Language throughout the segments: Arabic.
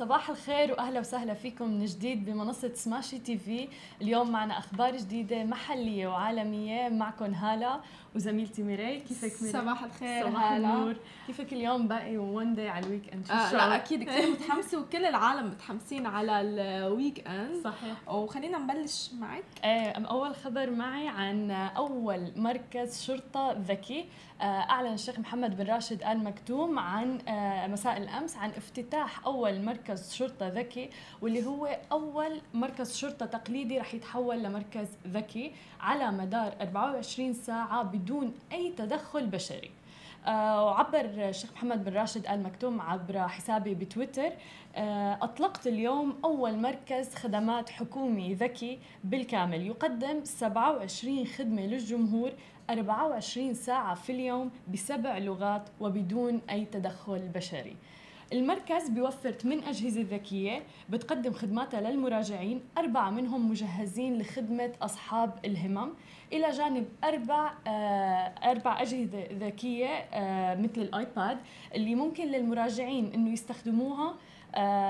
صباح الخير وأهلا وسهلا فيكم من جديد بمنصة سماشي تي في. اليوم معنا أخبار جديدة محلية وعالمية معكم هالة وزميلتي ميري كيفك ميري صباح الخير صباح هلا. النور. كيفك اليوم باقي one day على ال weekend آه لا أكيد كثير متحمسة وكل العالم متحمسين على ال weekend صحيح. وخلينا نبلش معك. إيه أول خبر معي عن أول مركز شرطة ذكي. آه، أعلن الشيخ محمد بن راشد آل مكتوم عن آه، مساء الأمس عن افتتاح أول مركز شرطة ذكي واللي هو أول مركز شرطة تقليدي رح يتحول لمركز ذكي على مدار 24 ساعة بدون أي تدخل بشري. آه وعبر الشيخ محمد بن راشد آل مكتوم عبر حسابي بتويتر آه أطلقت اليوم أول مركز خدمات حكومي ذكي بالكامل. يقدم 27 خدمة للجمهور 24 ساعة في اليوم بسبع لغات وبدون أي تدخل بشري. المركز بيوفر 8 أجهزة ذكية بتقدم خدماتها للمراجعين أربعة منهم مجهزين لخدمة أصحاب الهمم. إلى جانب أربع آه، أربع أجهزة ذكية آه، مثل الآيباد اللي ممكن للمراجعين إنه يستخدموها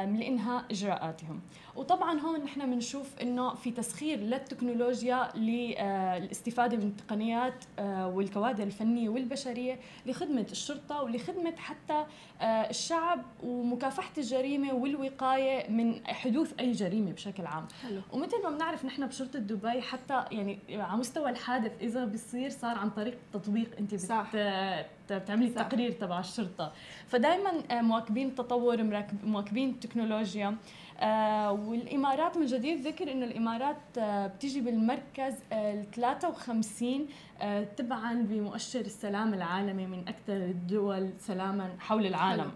لإنهاء إجراءاتهم. وطبعا هون نحن بنشوف إنه في تسخير للتكنولوجيا للاستفادة من التقنيات آه، والكوادر الفنية والبشرية لخدمة الشرطة ولخدمة حتى آه، الشعب ومكافحة الجريمة والوقاية من حدوث أي جريمة بشكل عام حلو. ومثل ما بنعرف نحن بشرطة دبي حتى يعني على مستوى الحادث إذا بيصير صار عن طريق تطبيق أنت صح. بتعملي التقرير تبع الشرطة فدائما آه، مواكبين التطور مواكبين التكنولوجيا والإمارات من جدير ذكر إنه الإمارات آه بتيجي بالمركز ال 53 آه تبعا بمؤشر السلام العالمي من أكثر الدول سلاما حول العالم حلو.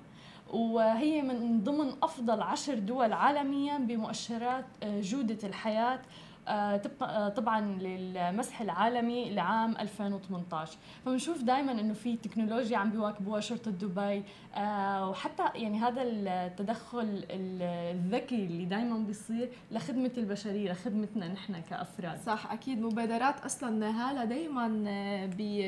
وهي من ضمن أفضل عشر دول عالميا بمؤشرات آه، جودة الحياة آه، آه، طبعا للمسح العالمي لعام 2018 فبنشوف دائما إنه في تكنولوجيا عم بيواكبوها شرطة دبي. آه، وحتى يعني هذا التدخل الذكي اللي دائما بيصير لخدمة البشرية لخدمتنا نحن كأفراد. صح أكيد مبادرات أصلا هاله دائما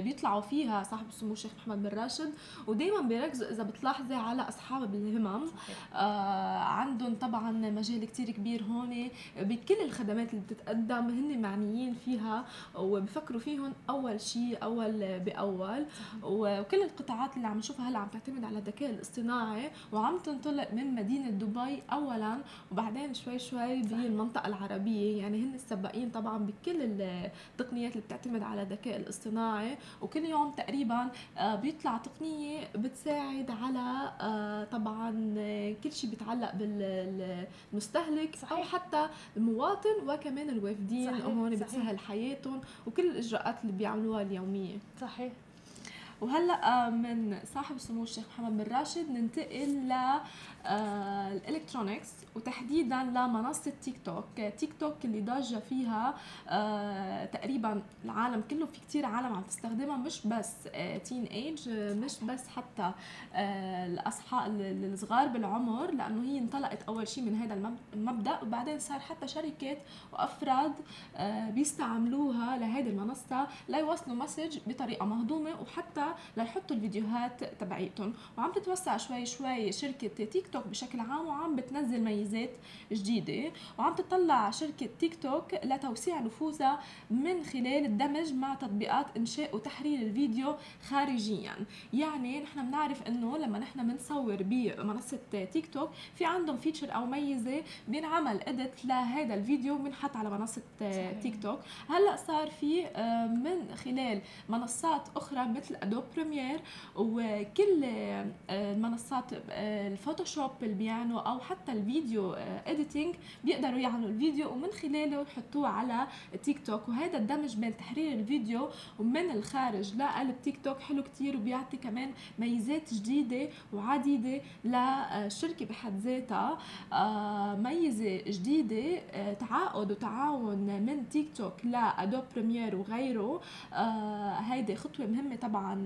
بيطلعوا فيها صاحب السمو الشيخ محمد بن راشد. ودائما بيركزوا إذا بتلاحظي على أصحاب الهمم. آه عندهم طبعا مجال كتير كبير هون. بكل الخدمات اللي بتت بتتقدم هن معنيين فيها وبفكروا فيهم أول شيء أول بأول. وكل القطاعات اللي عم نشوفها هلأ عم تعتمد على الذكاء الاصطناعي وعم تنطلق من مدينة دبي اولا وبعدين شوي شوي بالمنطقة العربية. يعني هن السباقين طبعا بكل التقنيات اللي بتعتمد على الذكاء الاصطناعي وكل يوم تقريبا آه، بيطلع تقنية بتساعد على آه، طبعا كل شيء بيتعلق بالمستهلك أو حتى المواطن وكمان الوافدين هون بتسهل حياتهم وكل الإجراءات اللي بيعملوها اليومية. صحيح. وهلأ آه، من صاحب سمو الشيخ محمد بن راشد ننتقل ل آه، وتحديدا لمنصة تيك توك. تيك توك اللي ضاجة فيها آه، تقريبا العالم كله في كتير عالم عم تستخدمها مش بس teenage مش بس حتى الاصحاب الصغار بالعمر لأنه هي انطلقت أول شيء من هذا المبدأ. وبعدين صار حتى شركات وأفراد بيستعملوها لهذه المنصة ليوصلوا message بطريقة مهضومة. وحتى ليحطوا الفيديوهات تبعيتهم. وعم تتوسع شوي شوي شركة تيك توك بشكل عام وعم بتنزل ميزات جديدة. وعم تطلع شركة تيك توك لتوسيع نفوذها من خلال الدمج مع تطبيقات إنشاء وتحرير الفيديو خارجيا. يعني نحن بنعرف إنه لما نحن بنصور بمنصة تيك توك في عندهم feature أو ميزة بينعمل edit لهذا الفيديو بنحط على منصة. تيك توك. هلأ صار في آه، من خلال منصات أخرى مثل ادوب بريمير وكل آه، المنصات آه، الفوتوشوب البيانو أو حتى الفيديو editing بيقدروا يعملوا الفيديو ومن خلاله يحطوه على تيك توك وهذا الدمج بين تحرير الفيديو ومن الخارج لقلب تيك توك حلو كتير وبيعطي كمان ميزات جديدة وعديدة للشركة بحد ذاتها. ميزة جديدة تعاقد وتعاون من تيك توك لأدوب بريمير وغيره. هيدي خطوة مهمة طبعا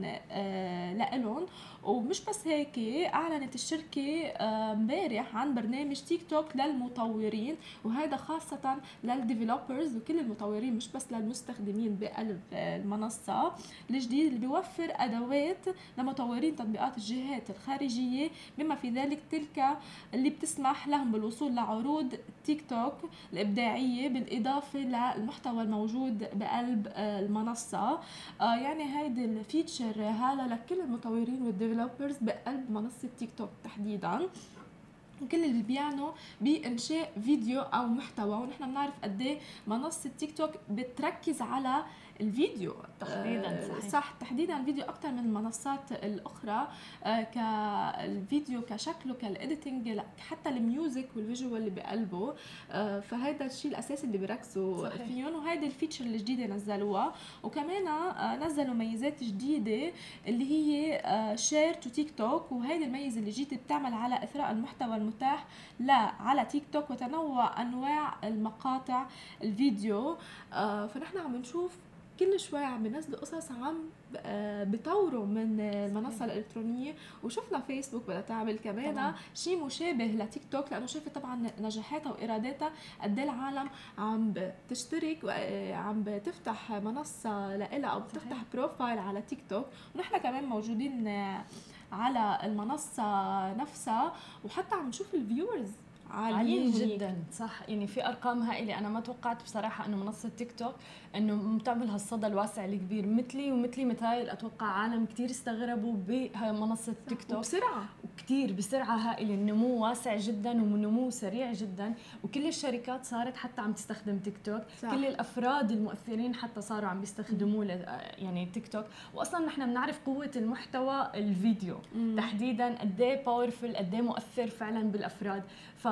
لإلهم. ومش بس هيك أعلنت الشركة امبارح عن برنامج تيك توك للمطورين وهذا خاصة لل developers وكل المطورين مش بس للمستخدمين بقلب المنصة. الجديد اللي بيوفر أدوات لمطورين تطبيقات الجهات الخارجية بما في ذلك تلك اللي بتسمح لهم بالوصول لعروض تيك توك الإبداعية بالإضافة للمحتوى الموجود بقلب المنصة. آه، يعني هيدي ال feature هذا لكل المطورين وال developers بقلب منصة تيك توك تحديدا. كل اللي بيعنوا بإنشاء فيديو أو محتوى ونحن بنعرف قد إيه منصة تيك توك بتركز على الفيديو. تحديدا آه، صحيح. صح تحديدا الفيديو أكثر من المنصات الأخرى آه، كالفيديو كشكله كال editing حتى ال music وال visual اللي بقلبه. آه، فهذا الشيء الأساسي اللي بيركزوا. فيهم وهيدي ال feature الجديدة نزلوها. وكمان نزلوا ميزات جديدة اللي هي share to تيك توك وهيدي الميزة اللي جديده بتعمل على إثراء المحتوى المتاح لا على تيك توك وتنوع أنواع المقاطع الفيديو. فنحن عم نشوف كل شوي عم بينزلوا قصص عم آه، بيطوروا من المنصة الإلكترونية. وشفنا فيسبوك بدها تعمل كمان شيء مشابه لتيك توك لأنه شافت طبعا نجاحاتها وإيراداتها قد إيه العالم عم بتشترك وعم آه، بتفتح منصة لها أو بتفتح profile على تيك توك. ونحن كمان موجودين على المنصة نفسها. وحتى عم نشوف ال viewers عاليين جدا. صح. يعني في أرقام هائلة. أنا ما توقعت بصراحة إنه منصة تيك توك إنه بتعمل هالصدى الواسع الكبير. مثلي ومثلي مثايل. أتوقع عالم كثير استغربوا بمنصة تيك توك. وبسرعة. وكثير بسرعة هائلة. النمو واسع جدا ونمو سريع جدا. وكل الشركات صارت حتى عم تستخدم تيك توك. صح. كل الأفراد المؤثرين حتى صاروا عم بيستخدموه يعني تيك توك. واصلا نحن بنعرف قوة المحتوى الفيديو. مم. تحديدا قد إيه powerful قد إيه مؤثر فعلا بالأفراد. ف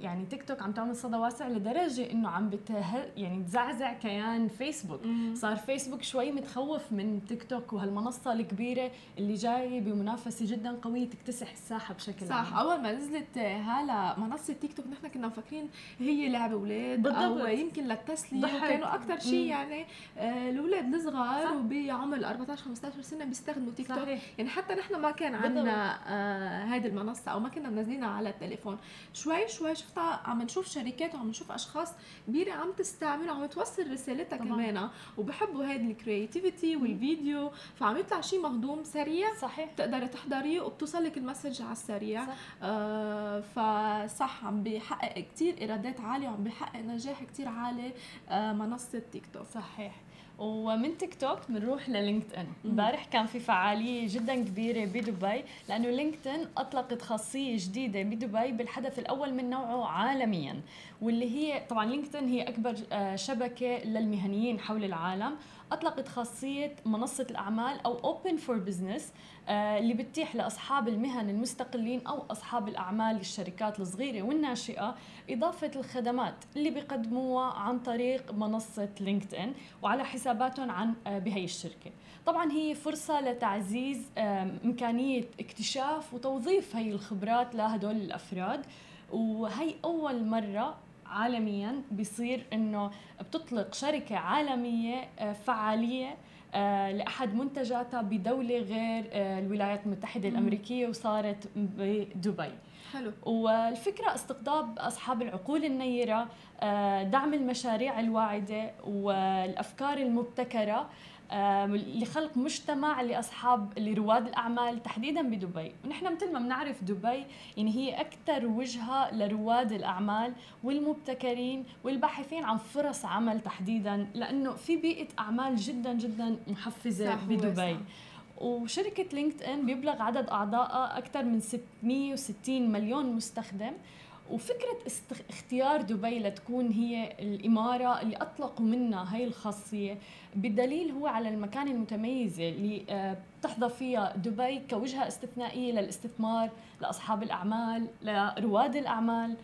يعني تيك توك عم تعمل صدى واسع لدرجة إنه عم بته يعني تزعزع كيان فيسبوك مم. صار فيسبوك شوي متخوف من تيك توك وهالمنصة الكبيرة اللي جاية بمنافسة جدا قوية تكتسح الساحة بشكل صح. عام. أول ما نزلت هلا منصة تيك توك نحن كنا مفكرين هي لعبة أولاد أو يمكن للتسلية وكانوا أكثر شيء يعني آه، الأولاد الصغار وبعمر 14 15 سنة بيستخدموا تيك توك يعني حتى نحن ما كان عندنا آه هذه المنصة أو ما كنا منزلينها على التليفون. شوي شوي شفتها عم نشوف شركات وعم نشوف أشخاص كبيرة عم تستعمل وعم توصل رسالتها كمان. وبحبوا هيدي ال creativity والفيديو. فعم يطلع شيء مهضوم سريع صحيح. بتقدري تحضريه وبتوصل لك ال message على السريع. صح. آه فصح عم بيحقق كثير إيرادات عالية وعم بيحقق نجاح كثير عالي آه منصة تيك توك. صحيح. ومن تيك توك بنروح للينكد ان امبارح كان في فعالية جدا كبيرة بدبي لأنه لينكد ان أطلقت خاصية جديدة بدبي بالحدث الأول من نوعه عالميا واللي هي طبعا لينكد ان هي أكبر آه، شبكة للمهنيين حول العالم. أطلقت خاصية منصة الأعمال أو open for business اللي بتتيح لأصحاب المهن المستقلين أو أصحاب الأعمال الشركات الصغيرة والناشئة إضافة الخدمات اللي بيقدموها عن طريق منصة لينكد ان وعلى حساباتهم عن آه، بهي الشركة. طبعا هي فرصة لتعزيز إمكانية اكتشاف وتوظيف هي الخبرات لهدول الأفراد وهي أول مرة عالميا بيصير إنه بتطلق شركة عالمية آه، فعالية آه، لأحد منتجاتها بدولة غير آه، الولايات المتحدة الأمريكية وصارت بدبي. حلو. والفكرة استقطاب أصحاب العقول النيرة دعم المشاريع الواعدة والأفكار المبتكرة لخلق مجتمع لأصحاب لرواد الأعمال تحديدا بدبي. ونحن مثل ما بنعرف دبي يعني هي أكثر وجهة لرواد الأعمال والمبتكرين والباحثين عن فرص عمل تحديدا لأنه في بيئة أعمال جدا جدا محفزة بدبي. وشركة لينكد ان بيبلغ عدد اعضائها أكثر من 660 مليون مستخدم. وفكرة اختيار دبي لتكون هي الإمارة اللي أطلقوا منها هاي الخاصية بالدليل هو على المكان المتميزة اللي آه، بتحظى فيها دبي كوجهة استثنائية للاستثمار لأصحاب الأعمال لرواد الأعمال.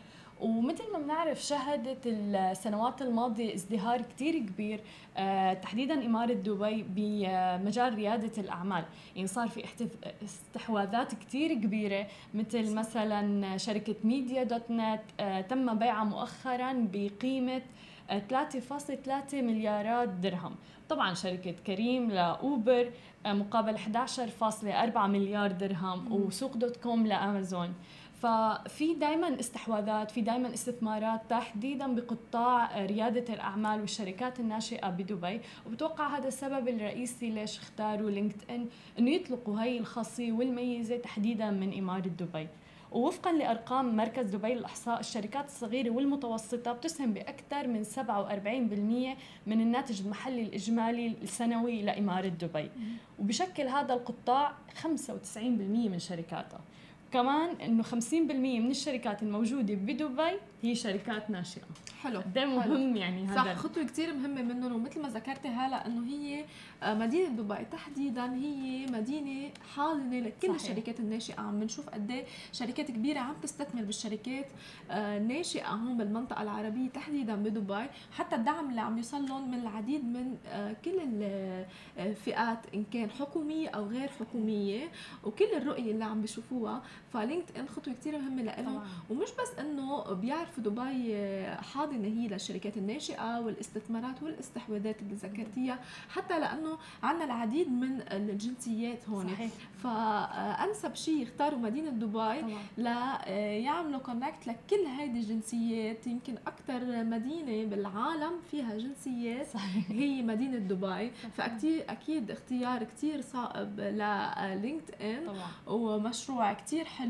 ومثل ما بنعرف شهدت السنوات الماضية ازدهار كتير كبير آه، تحديدا إمارة دبي بمجال ريادة الأعمال. يعني صار في استحواذات كتير كبيرة مثل مثلا شركة ميديا dot net آه، تم بيعها مؤخرا بقيمة 3.3 مليارات درهم. طبعا شركة كريم لأوبر مقابل 11.4 مليار درهم وسوق dot com لامازون ففي دائما استحواذات في دائما استثمارات تحديدا بقطاع ريادة الأعمال والشركات الناشئة بدبي. وبتوقع هذا السبب الرئيسي ليش اختاروا لينكد ان إنه يطلقوا هي الخاصية والميزة تحديدا من إمارة دبي. ووفقا لأرقام مركز دبي للإحصاء الشركات الصغيرة والمتوسطة بتسهم بأكثر من 47% من الناتج المحلي الإجمالي السنوي لإمارة دبي. وبشكل هذا القطاع 95% من شركاتها. كمان إنه 50% من الشركات الموجودة بدبي هي شركات ناشئة. حلو. ده مهم يعني هذا؟ صح خطوة كثير مهمة منهم ومثل ما ذكرتي هلا إنه هي آه، مدينة دبي تحديدا هي مدينة حاضنة لكل صحيح. الشركات الناشئة. عم بنشوف قد إيه شركات كبيرة عم تستثمر بالشركات الناشئه آه، هون بالمنطقة العربية تحديدا بدبي. حتى الدعم اللي عم يوصل لهم من العديد من آه، كل الفئات إن كان حكومية أو غير حكومية. وكل الرؤية اللي عم بيشوفوها فلينكد إن خطوة كثير مهمة لهم ومش بس إنه بيعرفوا دبي حاضنة هي للشركات الناشئة والاستثمارات والاستحواذات اللي ذكرتيها حتى لأنه عندنا العديد من الجنسيات هون. صحيح. فأنسب شيء يختاروا مدينة دبي ليعملوا connect لكل هيدي الجنسيات. يمكن أكثر مدينة بالعالم فيها جنسيات صحيح. هي مدينة دبي. فاكيد أكيد اختيار كثير صائب للينكد إن. ومشروع كثير حلو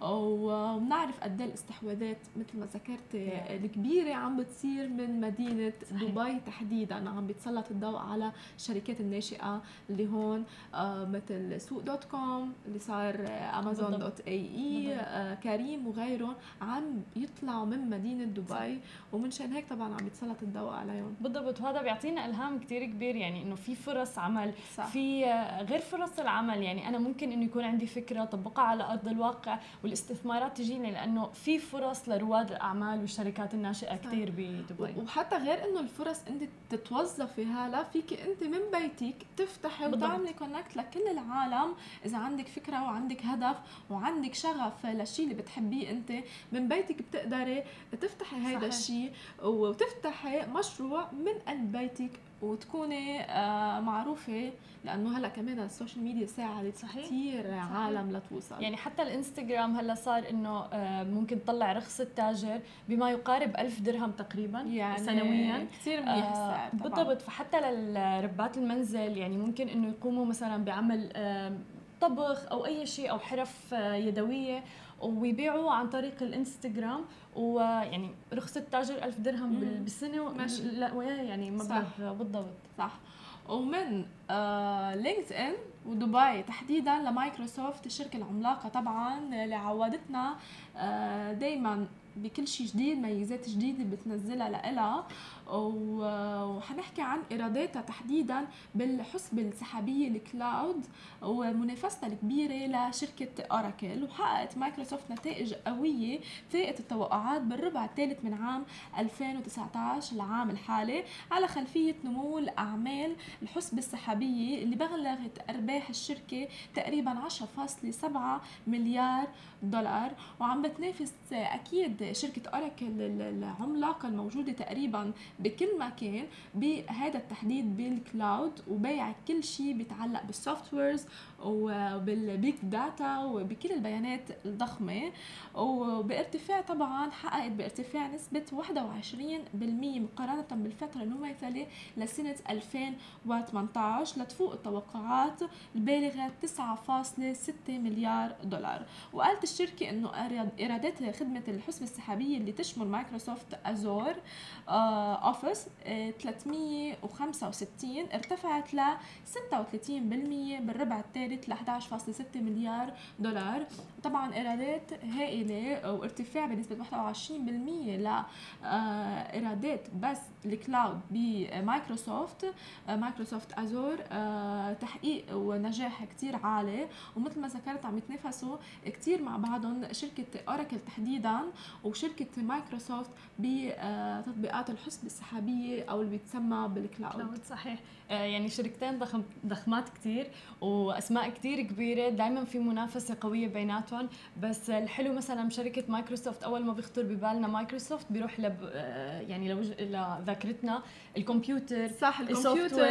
وبنعرف قد إيه الاستحواذات مثل ما ذكرت الكبيرة عم بتصير من مدينة صحيح. دبي تحديدا. عم بيتسلط الضوء على الشركات الناشئة اللي هون آه مثل سوق dot com اللي صار أمازون dot ae آه كريم وغيرهم عم يطلعوا من مدينة دبي ومنشان هيك طبعا عم يتسلط الضوء عليهم. بالضبط. وهذا بيعطينا إلهام كثير كبير يعني إنه في فرص عمل صح. في آه، غير فرص العمل. يعني أنا ممكن إنه يكون عندي فكرة طبقها على أرض الواقع والاستثمارات تجيني لأنه في فرص لرواد الأعمال والشركات الناشئة كثير بدبي. وحتى غير إنه الفرص أنت تتوظفي هلا فيك أنت من بيتك تفتحي وتعملي connect لكل العالم إذا عندك فكرة وعندك هدف وعندك شغف للشيء اللي بتحبيه أنت من بيتك بتقدري تفتحي هذا الشيء وتفتحي مشروع من قلب بيتك وتكوني آه، معروفة لأنه هلأ كمان ال social media ساعدت صحيح. كثير عالم لتوصل. يعني حتى الإنستغرام هلأ صار إنه آه، ممكن تطلع رخص التاجر بما يقارب ألف درهم تقريبا يعني سنويا. كثير منيح آه، السعر بالضبط. فحتى لربات المنزل يعني ممكن إنه يقوموا مثلا بعمل طبخ أو أي شيء أو حرف يدوية ويبيعوا عن طريق الانستغرام. ويعني رخصة التاجر ألف درهم بالسنة ماشي. يعني مبلغ صح. بالضبط. صح. ومن آه لينكد ان ودبي تحديدا لمايكروسوفت الشركة العملاقة طبعا اللي عودتنا آه دائما بكل شيء جديد ميزات جديدة بتنزلها لإلها. وحنحكي عن إيراداتها تحديدا بالحوسبة السحابية ال cloud ومنافستها الكبيرة لشركة أوراكل. وحققت مايكروسوفت نتائج قوية فاقت التوقعات بالربع الثالث من عام 2019 العام الحالي على خلفية نمو الأعمال الحوسبة السحابية اللي بلغت أرباح الشركة تقريبا 10.7 مليار دولار وعم بتنافس أكيد شركة أوراكل العملاقة الموجودة تقريبا بكل مكان بهذا التحديد بال cloud وبيع كل شيء بيتعلق بال softwares وبال big data وبكل البيانات الضخمة. وبارتفاع طبعا حققت بارتفاع نسبة 21% مقارنة بالفترة المماثلة لسنة 2018 لتفوق التوقعات البالغة 9.6 مليار دولار. وقالت الشركة إنه ايرادات خدمة الحوسبة السحابية اللي تشمل مايكروسوفت أزور أوفيس 365 ارتفعت ل 36% بالربع الثالث ل 11.6 مليار دولار. طبعا إيرادات هائلة وارتفاع بنسبة 21% ل آه، إيرادات بس ال cloud بمايكروسوفت مايكروسوفت أزور تحقيق ونجاح كتير عالي. ومثل ما ذكرت عم يتنافسوا كتير مع بعضهم شركة أوراكل تحديدا وشركة مايكروسوفت بتطبيقات الحوسبة السحابية أو اللي بيتسمى بال cloud. صحيح. يعني شركتين ضخم ضخمات كثير وأسماء كثير كبيرة. دائما في منافسة قوية بيناتهم. بس الحلو مثلا شركة مايكروسوفت أول ما بيخطر ببالنا مايكروسوفت بيروح لب آه، يعني لو لذاكرتنا. الكمبيوتر صح الكمبيوتر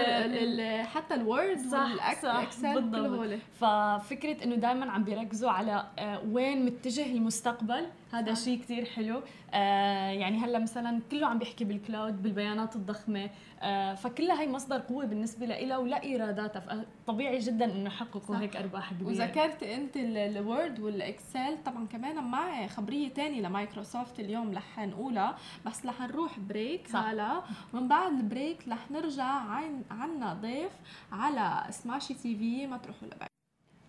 حتى ال Word وال Excel بالضبط. ففكرة إنه دائما عم بيركزوا على آه، وين متجه المستقبل. هذا شيء كثير حلو. آه يعني هلا مثلا كله عم بيحكي بال cloud بالبيانات الضخمة. آه فكلها هي مصدر قوة بالنسبة لها ولا إيراداتها. طبيعي جدا إنه يحققوا هيك أرباح كبيرة. وذكرت أنت ال Word وال Excel. طبعا كمان معي خبرية ثانية لمايكروسوفت اليوم رح نقولها بس رح نروح break هلا. ومن بعد البريك رح نرجع عن عنا ضيف على سماشي TV ما تروحوا لبعيد.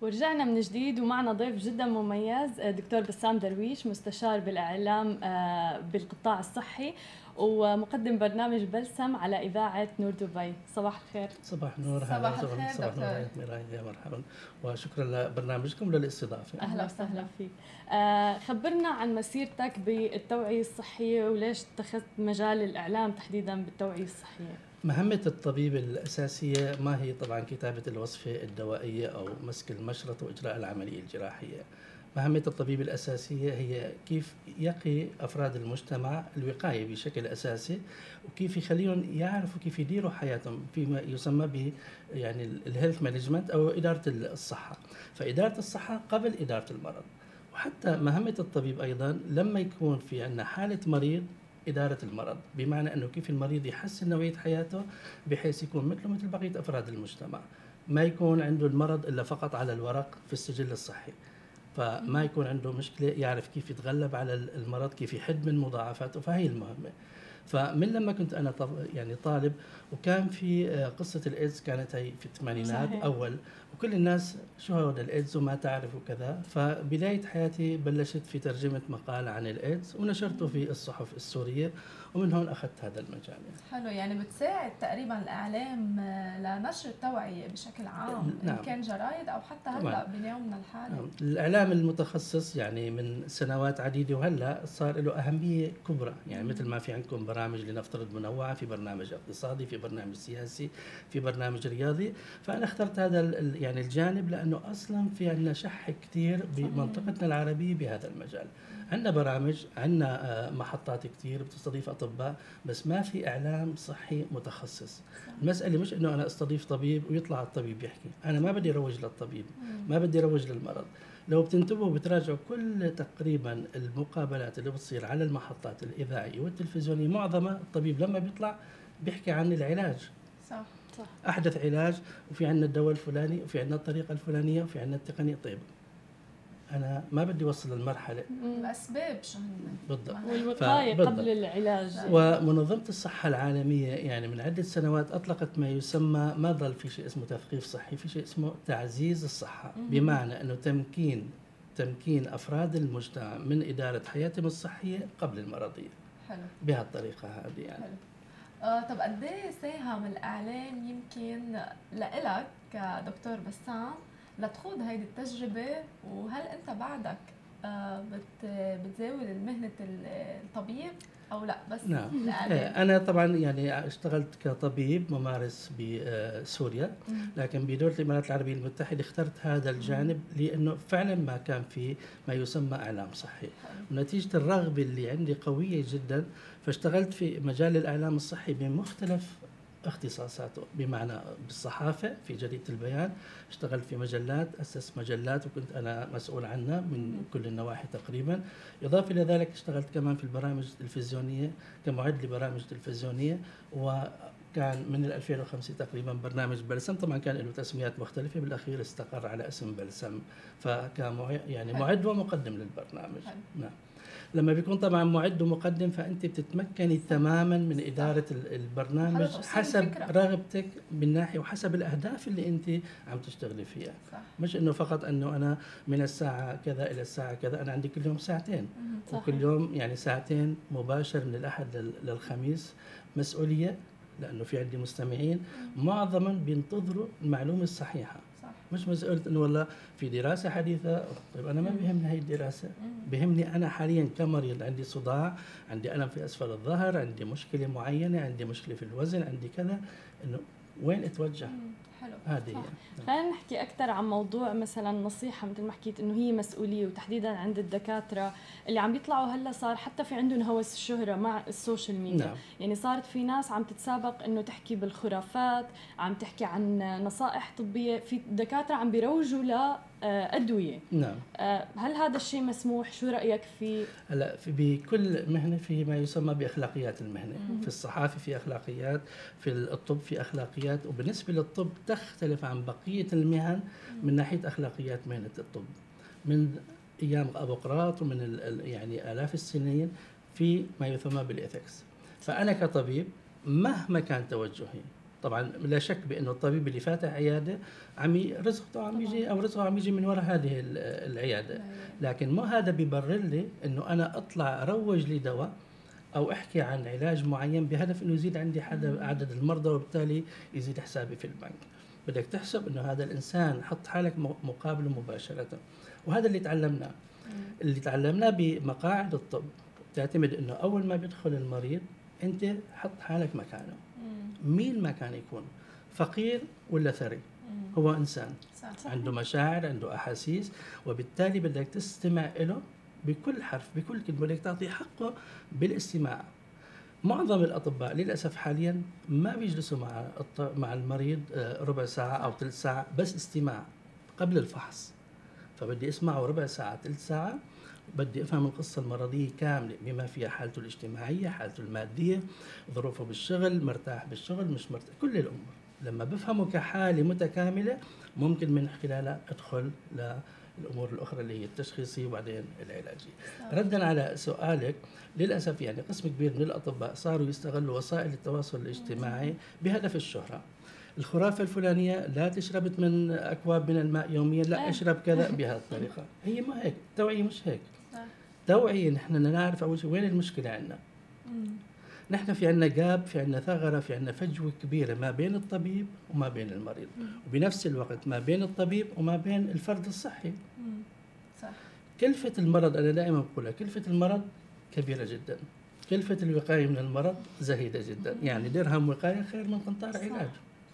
ورجعنا من جديد ومعنا ضيف جدا مميز آه، دكتور بسام درويش مستشار بالإعلام آه، بالقطاع الصحي ومقدم برنامج بلسم على إذاعة نور دبي. صباح الخير. صباح النور. صباح الخير صباح النور. يا مرحبا. وشكرا لبرنامجكم للاستضافة. أهلا وسهلا فيك. آه خبرنا عن مسيرتك بالتوعية الصحية وليش اتخذت مجال الإعلام تحديدا بالتوعية الصحية؟ مهمة الطبيب الأساسية ما هي طبعا كتابة الوصفة الدوائية أو مسك المشرط وإجراء العملية الجراحية؟ مهمة الطبيب الأساسية هي كيف يقي أفراد المجتمع الوقاية بشكل أساسي وكيف يخليهم يعرفوا كيف يديروا حياتهم فيما يسمى ب يعني ال health management أو إدارة الصحة. فإدارة الصحة قبل إدارة المرض. وحتى مهمة الطبيب أيضا لما يكون في عندنا حالة مريض إدارة المرض بمعنى أنه كيف المريض يحسن نوعية حياته بحيث يكون مثله مثل بقية أفراد المجتمع. ما يكون عنده المرض إلا فقط على الورق في السجل الصحي. فما يكون عنده مشكلة يعرف كيف يتغلب على المرض كيف يحد من مضاعفاته فهي المهمة. فمن لما كنت أنا يعني طالب وكان في آه، قصة الإيدز كانت هي في الثمانينات أول وكل الناس شو هذا الإيدز وما تعرف وكذا فبداية حياتي بلشت في ترجمة مقال عن الإيدز ونشرته في الصحف السورية ومن هون أخذت هذا المجال يعني. حلو يعني بتساعد تقريبا الإعلام آه، لنشر التوعية بشكل عام نعم. إن كان جرايد أو حتى هلأ بيومنا الحالي نعم. الإعلام المتخصص يعني من سنوات عديدة وهلأ صار له أهمية كبرى يعني مثل ما في عندكم برامج لنفترض منوعة في برنامج اقتصادي في برنامج سياسي في برنامج رياضي فأنا اخترت هذا يعني الجانب لأنه أصلا في عندنا شح كثير بمنطقتنا العربية بهذا المجال. عندنا برامج عندنا آه، محطات كثير بتستضيف أطباء بس ما في إعلام صحي متخصص. المسألة مش إنه أنا أستضيف طبيب ويطلع الطبيب يحكي. أنا ما بدي أروج للطبيب ما بدي أروج للمرض. لو بتنتبهوا بتراجعوا كل تقريبا المقابلات اللي بتصير على المحطات الإذاعية والتلفزيونية معظمها الطبيب لما بيطلع بيحكي عن العلاج. صح. صح. أحدث علاج وفي عندنا الدواء الفلاني وفي عندنا الطريقة الفلانية وفي عندنا التقنية. طيب أنا ما بدي أوصل للمرحلة. الأسباب شو هن؟ بالضبط. والوقاية قبل العلاج. ومنظمة الصحة العالمية يعني من عدة سنوات أطلقت ما يسمى ما ضل في شيء اسمه تثقيف صحي في شيء اسمه تعزيز الصحة. بمعنى إنه تمكين تمكين أفراد المجتمع من إدارة حياتهم الصحية قبل المرضية. حلو. بهالطريقة هذه يعني. حلو. آه طب قد إيه ساهم الإعلام يمكن لإلك كدكتور بسام لتخوض هيدي التجربة؟ وهل أنت بعدك آه، بتزاول مهنة الطبيب أو لأ؟ بس نعم. إيه، أنا طبعا يعني اشتغلت كطبيب ممارس بسوريا لكن بدولة الإمارات العربية المتحدة اخترت هذا الجانب لأنه فعلا ما كان في ما يسمى إعلام صحي. ونتيجة الرغبة اللي عندي قوية جدا فاشتغلت في مجال الإعلام الصحي بمختلف اختصاصاته بمعنى بالصحافة في جريدة البيان. اشتغلت في مجلات أسست مجلات وكنت أنا مسؤول عنها من كل النواحي تقريبا. إضافة إلى ذلك اشتغلت كمان في البرامج التلفزيونية كمعد لبرامج تلفزيونية وكان من 2005 تقريبا برنامج بلسم. طبعا كان له تسميات مختلفة بالأخير استقر على اسم بلسم. فكان يعني معد ومقدم للبرنامج. نعم. لما بيكون طبعا معد ومقدم فأنت بتتمكني تماما من إدارة البرنامج حسب رغبتك من ناحية وحسب الأهداف اللي أنت عم تشتغلي فيها. صح. مش إنه فقط إنه أنا من الساعة كذا إلى الساعة كذا أنا عندي كل يوم ساعتين. صح. وكل يوم يعني ساعتين مباشر من الأحد للخميس مسؤولية لأنه في عندي مستمعين. معظما بينتظروا المعلومة الصحيحة. مش مسألة إنه والله في دراسة حديثة. طيب أنا ما بيهمني هي الدراسة. بيهمني أنا حاليا كمريض عندي صداع عندي ألم في أسفل الظهر عندي مشكلة معينة عندي مشكلة في الوزن عندي كذا. إنه وين أتوجه؟ حلو هذه. خلينا نحكي أكثر عن موضوع مثلا نصيحة مثل ما حكيت إنه هي مسؤولية وتحديدا عند الدكاترة اللي عم بيطلعوا هلأ صار حتى في عندهم هوس الشهرة مع السوشيال ميديا. نعم. يعني صارت في ناس عم تتسابق إنه تحكي بالخرافات عم تحكي عن نصائح طبية. في دكاترة عم بيروجوا لادويه نعم. آه، هل هذا الشيء مسموح؟ شو رأيك فيه هلا في بكل مهنة في ما يسمى بأخلاقيات المهنة. في الصحافة في أخلاقيات في الطب في أخلاقيات وبالنسبة للطب تختلف عن بقية المهن من ناحية أخلاقيات مهنة الطب. من أيام ابوقراط ومن ال- ال- يعني آلاف السنين في ما يسمى بالإثكس. فأنا كطبيب مهما كان توجهي طبعا لا شك بانه الطبيب اللي فاتح عيادة عم رزقه عم يجي أو رزقه عم يجي من وراء هذه ال- العيادة. لكن مو هذا بيبرر لي إنه أنا أطلع أروج لي دواء أو أحكي عن علاج معين بهدف إنه يزيد عندي حد عدد المرضى وبالتالي يزيد حسابي في البنك. بدك تحسب إنه هذا الإنسان حط حالك مقابله مباشرة. وهذا اللي تعلمناه. اللي تعلمناه بمقاعد الطب. تعتمد إنه أول ما بيدخل المريض أنت حط حالك مكانه. مين ما كان يكون فقير ولا ثري؟ هو إنسان. عنده مشاعر عنده أحاسيس وبالتالي بدك تستمع له بكل حرف بكل كلمة بدك تعطيه حقه بالاستماع. معظم الأطباء للأسف حاليا ما بيجلسوا مع مع المريض آه، ربع ساعة أو ثلث ساعة بس استماع قبل الفحص. فبدي أسمعه ربع ساعة ثلث ساعة بدي أفهم القصة المرضية كاملة بما فيها حالته الاجتماعية حالته المادية ظروفه بالشغل مرتاح بالشغل مش مرتاح كل الأمور لما بفهمه كحالة متكاملة ممكن من خلالها أدخل للأمور الأخرى اللي هي التشخيصية وبعدين العلاجية. ردا على سؤالك للأسف يعني قسم كبير من الأطباء صاروا يستغلوا وسائل التواصل الاجتماعي بهدف الشهرة. الخرافة الفلانية لا تشرب من أكواب من الماء يوميا لا آه. أشرب كذا بهذه الطريقة هي ما هيك التوعية مش هيك صح. توعيه نحن نعرف أول شيء وين المشكلة عندنا؟ نحن في عندنا جاب في عندنا ثغرة في عندنا فجوة كبيرة ما بين الطبيب وما بين المريض. وبنفس الوقت ما بين الطبيب وما بين الفرد الصحي. صح. كلفة المرض أنا دائما بقولها كلفة المرض كبيرة جدا. كلفة الوقاية من المرض زهيدة جدا. يعني درهم وقاية خير من قنطار علاج.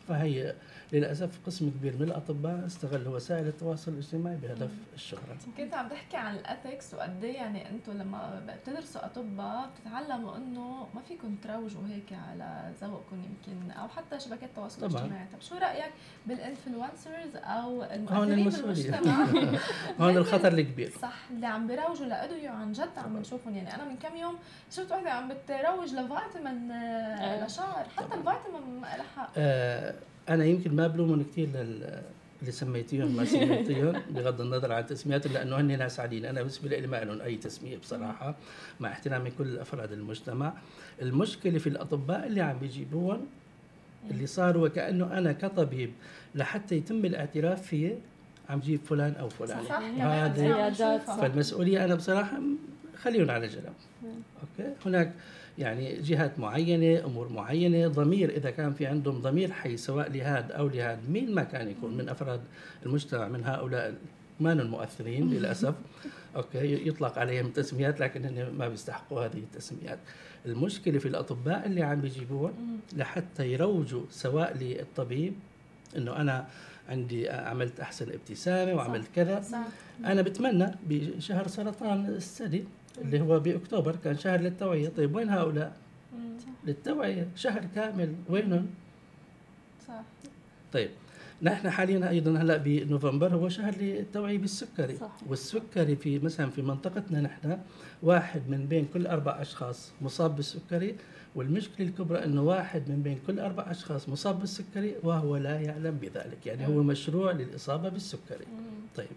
فهي للأسف قسم كبير من الأطباء استغلوا وسائل التواصل الاجتماعي بهدف الشهره كنت عم تحكي عن الاثكس وقد إيه يعني أنتم لما بتدرسوا أطباء بتتعلموا إنه ما فيكم تروجوا هيك على ذوقكم يمكن أو حتى شبكات التواصل طبعاً. الاجتماعي، طب شو رأيك بالإنفلونسرز أو هون المؤثرين المسؤولية. بالمجتمع هون الخطر الكبير. صح اللي عم بيروجوا لأدوية عن جد عم بنشوفهم يعني أنا من كم يوم شفت وحدة عم بتروج لفيتامين آه، أيوة. لشعر حتى الفيتامين ما لها آه أنا يمكن ما بلومهم كثير لل اللي سميتيهم ما سميتيهم بغض النظر عن تسمياتهم لأنه هن ناس عاديين أنا بالنسبة لي ما لهم أي تسمية بصراحة مع احترامي كل أفراد المجتمع المشكلة في الأطباء اللي عم بيجيبوهم اللي صار وكانه أنا كطبيب لحتى يتم الاعتراف فيه عم جيب فلان أو فلان صح وهذه- كمان زيادات، عم نشوفها. صح. فالمسؤولية أنا بصراحة خليهم على جنب. أوكي؟ هناك يعني جهات معينة أمور معينة ضمير إذا كان في عندهم ضمير حي سواء لهذا أو لهذا مين ما كان يكون من أفراد المجتمع من هؤلاء ما المؤثرين للأسف. أوكي؟ يطلق عليهم تسميات لكن هن ما بيستحقوا هذه التسميات. المشكلة في الأطباء اللي عم بيجيبوهم لحتى يروجوا سواء للطبيب إنه أنا عندي عملت أحسن ابتسامة وعملت كذا. صح. أنا بتمنى بشهر سرطان الثدي اللي هو بأكتوبر كان شهر للتوعية. طيب وين هؤلاء. للتوعية. شهر كامل. وينهم؟ صح. طيب نحن حاليا أيضا هلأ بنوفمبر هو شهر للتوعية بالسكري. صحيح. والسكري في مثلا في منطقتنا نحن واحد من بين كل أربع أشخاص مصاب بالسكري. والمشكلة الكبرى إنه واحد من بين كل أربع أشخاص مصاب بالسكري وهو لا يعلم بذلك. يعني هو مشروع للإصابة بالسكري. طيب؟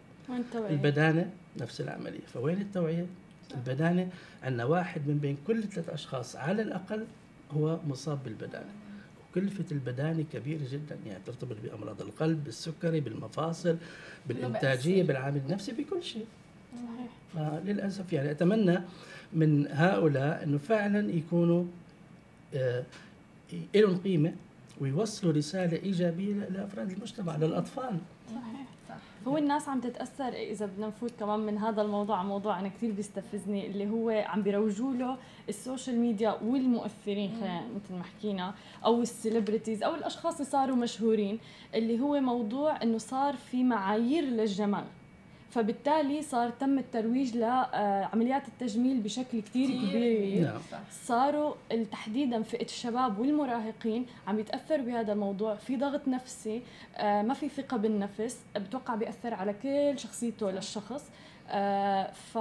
البدانة نفس العملية. فوين التوعية؟ البدانة عندنا واحد من بين كل ثلاث أشخاص على الأقل هو مصاب بالبدانة. كلفة البدانة كبيرة جدا يعني ترتبط بأمراض القلب بالسكري بالمفاصل بالإنتاجية. بالعامل النفسي بكل شيء. صحيح. فللأسف يعني أتمنى من هؤلاء أنه فعلا يكونوا آه، لهم قيمة ويوصلوا رسالة إيجابية لأفراد المجتمع للأطفال. صحيح. هو الناس عم تتأثر إذا بدنا نفوت كمان من هذا الموضوع موضوع أنا كثير بيستفزني اللي هو عم بيروجوا له السوشيال ميديا والمؤثرين مثل ما حكينا أو ال celebrities أو الأشخاص اللي صاروا مشهورين اللي هو موضوع إنه صار في معايير للجمال. فبالتالي صار تم الترويج لعمليات التجميل بشكل كثير كبير. نعم. صاروا تحديدا فئة الشباب والمراهقين عم يتأثروا بهذا الموضوع. في ضغط نفسي آه، ما في ثقة بالنفس بتوقع بيأثر على كل شخصيته للشخص. آه، ف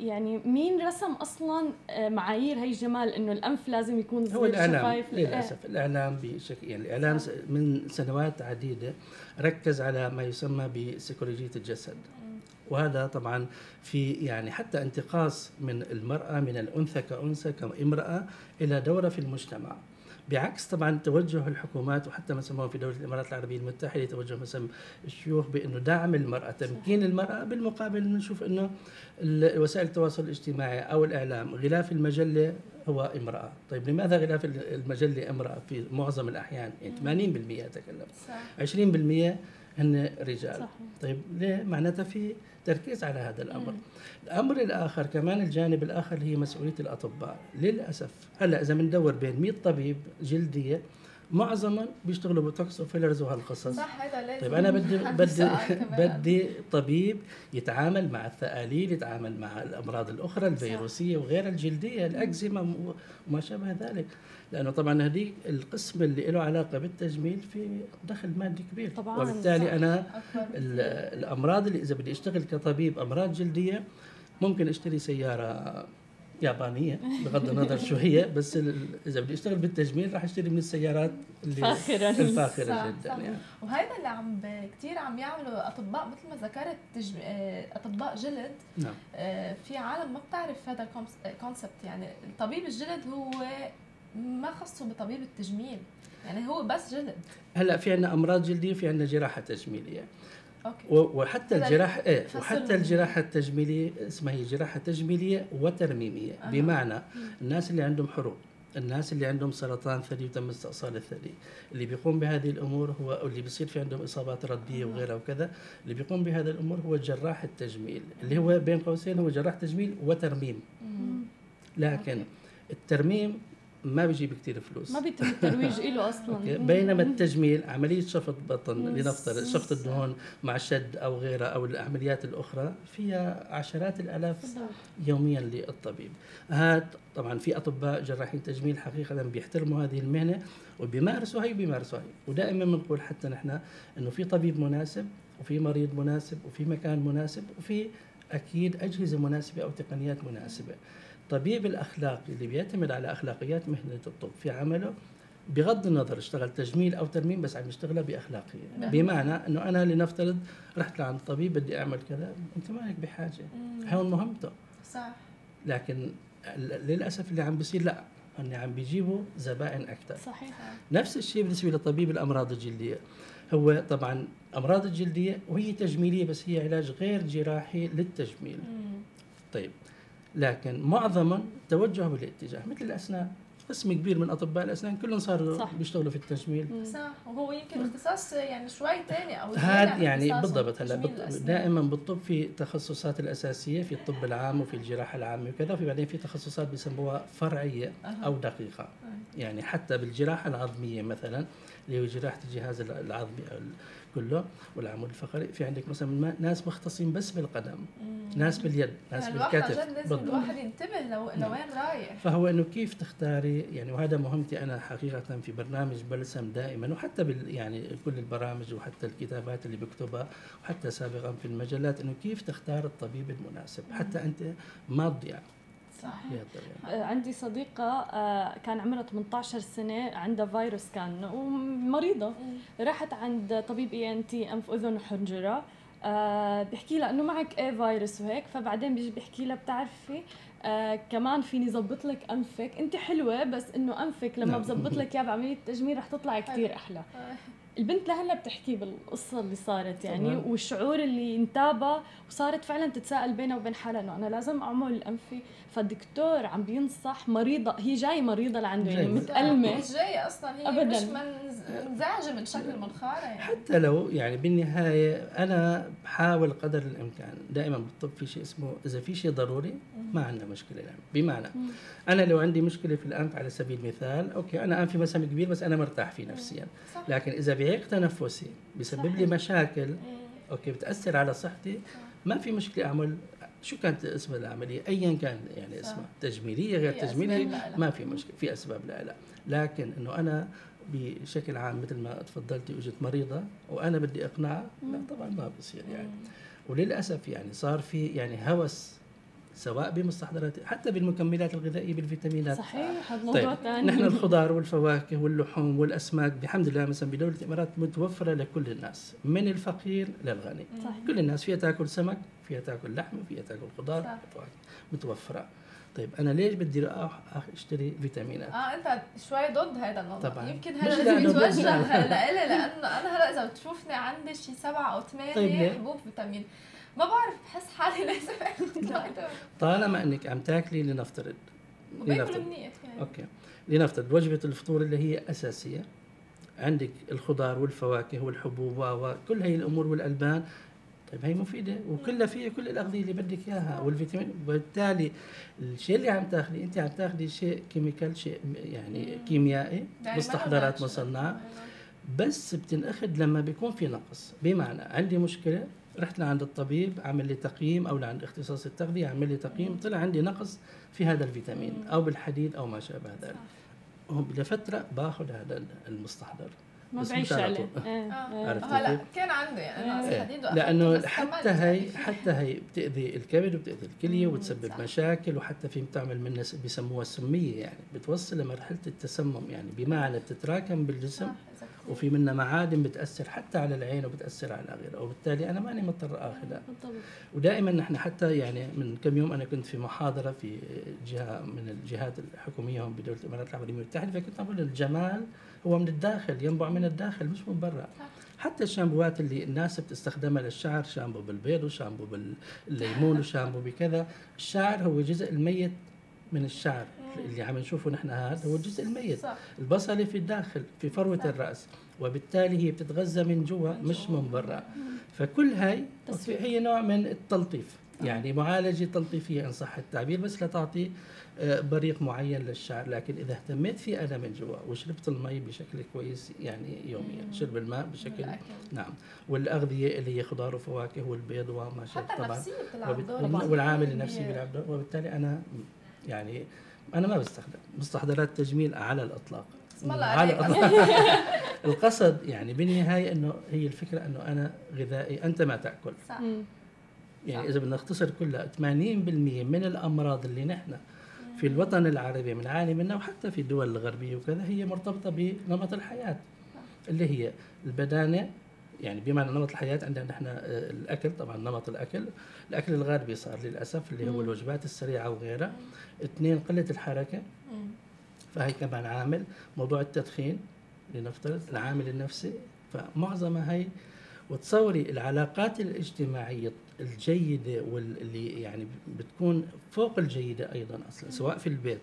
يعني مين رسم أصلا آه، معايير هي الجمال إنه الأنف لازم يكون هو الإعلام. الشفايف؟ للأسف. الإعلام بشكل يعني الإعلام من سنوات عديدة ركز على ما يسمى بسيكولوجية الجسد. وهذا طبعا في يعني حتى انتقاص من المرأة من الأنثى كأنثى كامرأة إلى دورة في المجتمع. بعكس طبعا توجه الحكومات وحتى ما سموه في دولة الإمارات العربية المتحدة توجه مثلا الشيوخ بأنه دعم المرأة تمكين المرأة بالمقابل نشوف إنه وسائل التواصل الاجتماعي أو الإعلام غلاف المجلة هو امرأة. طيب لماذا غلاف ال- المجلة امرأة في معظم الأحيان؟ يعني 80% أتكلم. صح. 20% هن رجال. صحيح. طيب ليه؟ معناتها في تركيز على هذا الأمر. الأمر الآخر كمان الجانب الآخر هي مسؤولية الأطباء. للأسف هلأ إذا بندور بين 100 طبيب جلدية معظمهم بيشتغلوا بوتوكس وفيلرز وهالقصص. صح هذا لازم طيب أنا بدي بدي. بدي طبيب يتعامل مع الثقاليل يتعامل مع الأمراض الأخرى الفيروسية وغير الجلدية الأكزيما وما شابه ذلك. لأنه طبعا هذيك القسم اللي له علاقة بالتجميل في دخل مادي كبير طبعاً، وبالتالي صح. أنا الأمراض اللي إذا بدي أشتغل كطبيب أمراض جلدية ممكن أشتري سيارة يابانية بغض النظر شو هي بس إذا بدي أشتغل بالتجميل راح أشتري من السيارات اللي فاخرة. الفاخرة صح، جدا صح. يعني وهذا اللي عم كتير عم يعملوا أطباء مثل ما ذكرت تجم... آه، أطباء جلد نعم آه، في عالم ما بتعرف هذا الكونسبت يعني طبيب الجلد هو ما خصه بطبيب التجميل. يعني هو بس جلد. هلا في عندنا أمراض جلدية في عندنا جراحة تجميلية. أوكي. و- وحتى إيه فصل وحتى الجراحة التجميلية اسمها هي جراحة تجميلية وترميمية. أها. بمعنى الناس اللي عندهم حروق الناس اللي عندهم سرطان ثدي وتم استئصال الثدي. اللي بيقوم بهذه الأمور هو اللي بيصير في عندهم إصابات ردية وغيرها وكذا اللي بيقوم بهذه الأمور هو جراح التجميل. اللي هو بين قوسين هو جراح تجميل وترميم. لكن الترميم ما بيجيب كثير فلوس. ما بيتم الترويج له أصلا. بينما التجميل عملية شفط بطن. لنفترض شفط الدهون مع شد أو غيرها أو العمليات الأخرى فيها عشرات الآلاف يوميا للطبيب. هاد طبعا في أطباء جراحين تجميل حقيقة بيحترموا هذه المهنة وبيمارسوا هي وبيمارسوا هي ودائما بنقول حتى نحن أنه في طبيب مناسب وفي مريض مناسب وفي مكان مناسب وفي أكيد أجهزة مناسبة أو تقنيات مناسبة. الطبيب الأخلاقي اللي بيعتمد على أخلاقيات مهنة الطب في عمله بغض النظر اشتغل تجميل أو ترميم بس عم يشتغلها بأخلاقية. نعم. بمعنى إنه أنا لنفترض رحت لعند طبيب بدي أعمل كذا أنت مالك بحاجة. هون مهمته. صح. لكن للأسف اللي عم بيصير لا هن عم بيجيبوا زبائن أكثر صحيح. نفس الشيء بالنسبة لطبيب الأمراض الجلدية. هو طبعا أمراض الجلدية وهي تجميلية بس هي علاج غير جراحي للتجميل. مم. طيب. لكن معظما توجهوا بالاتجاه مثل الأسنان. قسم كبير من أطباء الأسنان كلهم صاروا صح. بيشتغلوا في التجميل. صح وهو يمكن اختصاص يعني شوي ثاني أو هذا يعني بالضبط. هلا. دائما بالطب في تخصصات الأساسية في الطب العام وفي الجراحة العامة وكذا وفي بعدين في تخصصات بيسموها فرعية أها. أو دقيقة. يعني حتى بالجراحة العظمية مثلا اللي هو جراحة الجهاز العظمي كله والعمود الفقري. في عندك مثلا ناس مختصين بس بالقدم. ناس باليد ناس عن بالكتف. لازم بالضبط. الواحد ينتبه لو لوين رايح. فهو إنه كيف تختاري؟ يعني وهذا مهمتي أنا حقيقة في برنامج بلسم دائما وحتى بال يعني كل البرامج وحتى الكتابات اللي بكتبها وحتى سابقا في المجلات إنه كيف تختار الطبيب المناسب؟ حتى أنت ما تضيع صح بهالطريقه آه، عندي صديقة آه، كان عمرها 18 سنة عندها فيروس كان ومريضة. راحت عند طبيب إي إن تي أنف اذن وحنجرة. آه بيحكي لها إنه معك إيه فيروس وهيك فبعدين بيجي بيحكي لها بتعرفي آه كمان فيني ظبط لك أنفك. أنت حلوة بس إنه أنفك لما نعم. بظبط لك اياه بعملية تجميل رح تطلعي كثير أحلى. البنت لهلا بتحكي بالقصة اللي صارت يعني. والشعور اللي انتابها وصارت فعلا تتساءل بينها وبين حالها إنه أنا لازم أعمل أنفي. فالدكتور عم بينصح مريضة هي جاي مريضة لعنده يعني جاي. متألمة مش جاية أصلا هي أبداً. مش منز- منزعجة من شكل المنخارة يعني حتى لو يعني بالنهاية أنا بحاول قدر الإمكان دائما بالطب في شيء اسمه إذا في شيء ضروري ما عندنا مشكلة يعني بمعنى أنا لو عندي مشكلة في الأنف على سبيل المثال أوكي أنا أنفي مثلا كبير بس أنا مرتاح فيه نفسيا صح. لكن إذا بعيق تنفسي بيسبب لي. مشاكل أوكي بتأثر على صحتي ما في مشكلة أعمل شو كانت اسم العملية؟ ايا كان يعني. اسمها تجميلية غير تجميليه. ما في مشكلة في أسباب لا لا. لكن إنه أنا بشكل عام مثل ما تفضلتي اجت مريضة وأنا بدي أقنعها لا طبعا ما بصير يعني. وللأسف يعني صار في يعني هوس سواء بمستحضرات حتى بالمكملات الغذائية بالفيتامينات. صحيح هذا موضوع طيب ثاني. نحن الخضار والفواكه واللحوم والأسماك بحمد الله مثلا بدولة الإمارات متوفرة لكل الناس من الفقير للغني. صحيح. كل الناس فيها تأكل سمك فيها تأكل لحم فيها تأكل خضار صح. متوفرة. طيب أنا ليش بدي أروح أشتري فيتامينات؟ آه أنت شوي ضد هذا الموضوع طبعاً. يمكن هذا لازم يتوجه. لإلي لأنه أنا هلأ إذا بتشوفني عندي شي سبعة أو ثمانية طيب؟ حبوب فيتامين. ما بعرف بحس حالي لازم اخذ طالما إنك عم تاكلي لنفترض. لنفترض. منيح يعني. أوكي. لنفترض وجبة الفطور اللي هي أساسية. عندك الخضار والفواكه والحبوب و كل هي الأمور والألبان. طيب هي مفيدة وكلها فيها كل الأغذية اللي بدك إياها والفيتامين. وبالتالي الشيء اللي عم تاخذي أنت عم تاخذي شيء chemical شيء يعني كيميائي مستحضرات مصنعة. بس بتنأخذ لما بيكون في نقص. بمعنى عندي مشكلة رحت لعند الطبيب عمل لي تقييم أو لعند اختصاص التغذية عمل لي تقييم طلع عندي نقص في هذا الفيتامين أو بالحديد أو ما شابه ذلك هم لفتره باخذ هذا المستحضر ما بعيش عليه آه. إيه. عرفتي هلا؟ كان عندي يعني إيه. لأنه حتى هي. حتى هي بتأذي الكبد وبتأذي الكليه صح. مشاكل وحتى في بتعمل منها بسموها السميه يعني بتوصل لمرحلة التسمم يعني بمعنى بتتراكم بالجسم صح، وفي منها معادن بتأثر حتى على العين وبتأثر على غيرها وبالتالي أنا ماني مضطر آخذها. بالضبط. ودائما نحن حتى يعني من كم يوم أنا كنت في محاضرة في جهة من الجهات الحكومية هون بدولة الإمارات العربية المتحده فكنت أقول الجمال هو من الداخل ينبع من الداخل مش من برا. حتى الشامبوات اللي الناس بتستخدمها للشعر شامبو بالبيض وشامبو بالليمون وشامبو بكذا الشعر هو جزء الميت من الشعر. اللي عم نشوفه نحن هذا هو الجزء الميت صح البصلة في الداخل في فروة صح. الرأس وبالتالي هي بتتغذى من جوا مش من برا فكل هاي. هي نوع من التلطيف يعني معالجة تلطيفية إن صح التعبير بس لتعطي آه، بريق معين للشعر لكن إذا اهتميت فيه أنا من جوا وشربت المي بشكل كويس يعني يوميا شرب الماء بشكل. نعم والأغذية اللي هي خضار وفواكه والبيض وما شابه حتى طبعا. والعامل النفسي كبير. بيلعب دور وبالتالي أنا يعني أنا ما بستخدم مستحضرات تجميل على الإطلاق اسم الله على. الأطلاق. القصد يعني بالنهاية إنه هي الفكرة إنه أنا غذائي أنت ما تأكل صح. يعني صح. إذا بدنا نختصر كلها 80% من الأمراض اللي نحن في الوطن العربي بنعاني منها وحتى في الدول الغربية وكذا هي مرتبطة بنمط الحياة اللي هي البدانة يعني بمعنى نمط الحياة عندنا نحن آه، الأكل طبعا نمط الأكل. الأكل الغربي صار للأسف اللي هو. الوجبات السريعة وغيرها. اثنين قلة الحركة. فهي كمان عامل. موضوع التدخين لنفترض العامل النفسي. فمعظمها هي وتصوري العلاقات الاجتماعية الجيدة واللي يعني بتكون فوق الجيدة أيضا أصلا سواء في البيت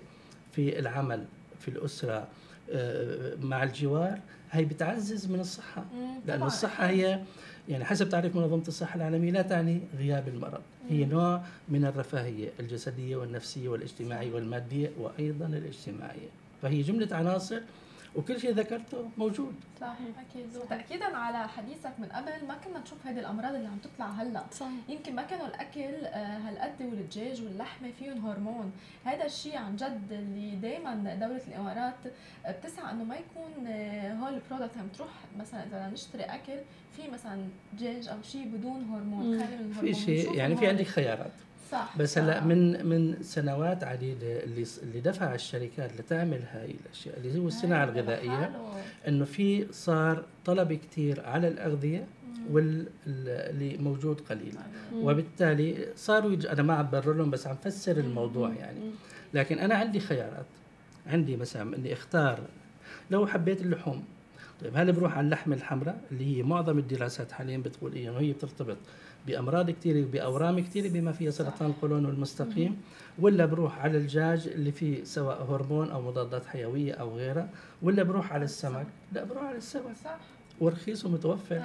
في العمل في الأسرة آه، مع الجوار. هي بتعزز من الصحة مم. لأن. الصحة هي يعني حسب تعريف منظمة الصحة العالمية لا تعني غياب المرض هي نوع من الرفاهية الجسدية والنفسية والإجتماعية والمادية وأيضا الإجتماعية فهي جملة عناصر وكل شيء ذكرته موجود. صح أكيد. وتاكيدا على حديثك من قبل ما كنا نشوف هذه الأمراض اللي عم تطلع هلأ. صح يمكن ما كانوا الأكل آه، هالقد والدجاج واللحمه فيهم هرمون. هذا الشيء عن جد اللي دائما دولة الإمارات بتسعى إنه ما يكون آه، هول البرودكت عم تروح مثلا إذا بدنا نشتري أكل في مثلا دجاج أو شيء بدون هرمون. خالي من في الهرمون شيء بنشوف يعني في عندك خيارات. صح بس هلا. من من سنوات عديدة اللي اللي دفع الشركات لتعمل هاي الأشياء اللي هو الغذائية لحاله. إنه في صار طلب كثير على الأغذية واللي موجود قليل. وبالتالي صاروا يج... أنا ما عم برر لهم بس عم فسر الموضوع يعني. لكن أنا عندي خيارات عندي مثلا إني أختار لو حبيت اللحوم طيب هل بروح على اللحمة الحمراء اللي هي معظم الدراسات حاليا بتقول إنه هي بترتبط بأمراض كثيره بأورام كثيره بما فيها سرطان القولون والمستقيم ولا بروح على الدجاج اللي فيه سواء هرمون أو مضادات حيوية أو غيرها ولا بروح على السمك؟ لا بروح على السمك. صح. ورخيص ومتوفر.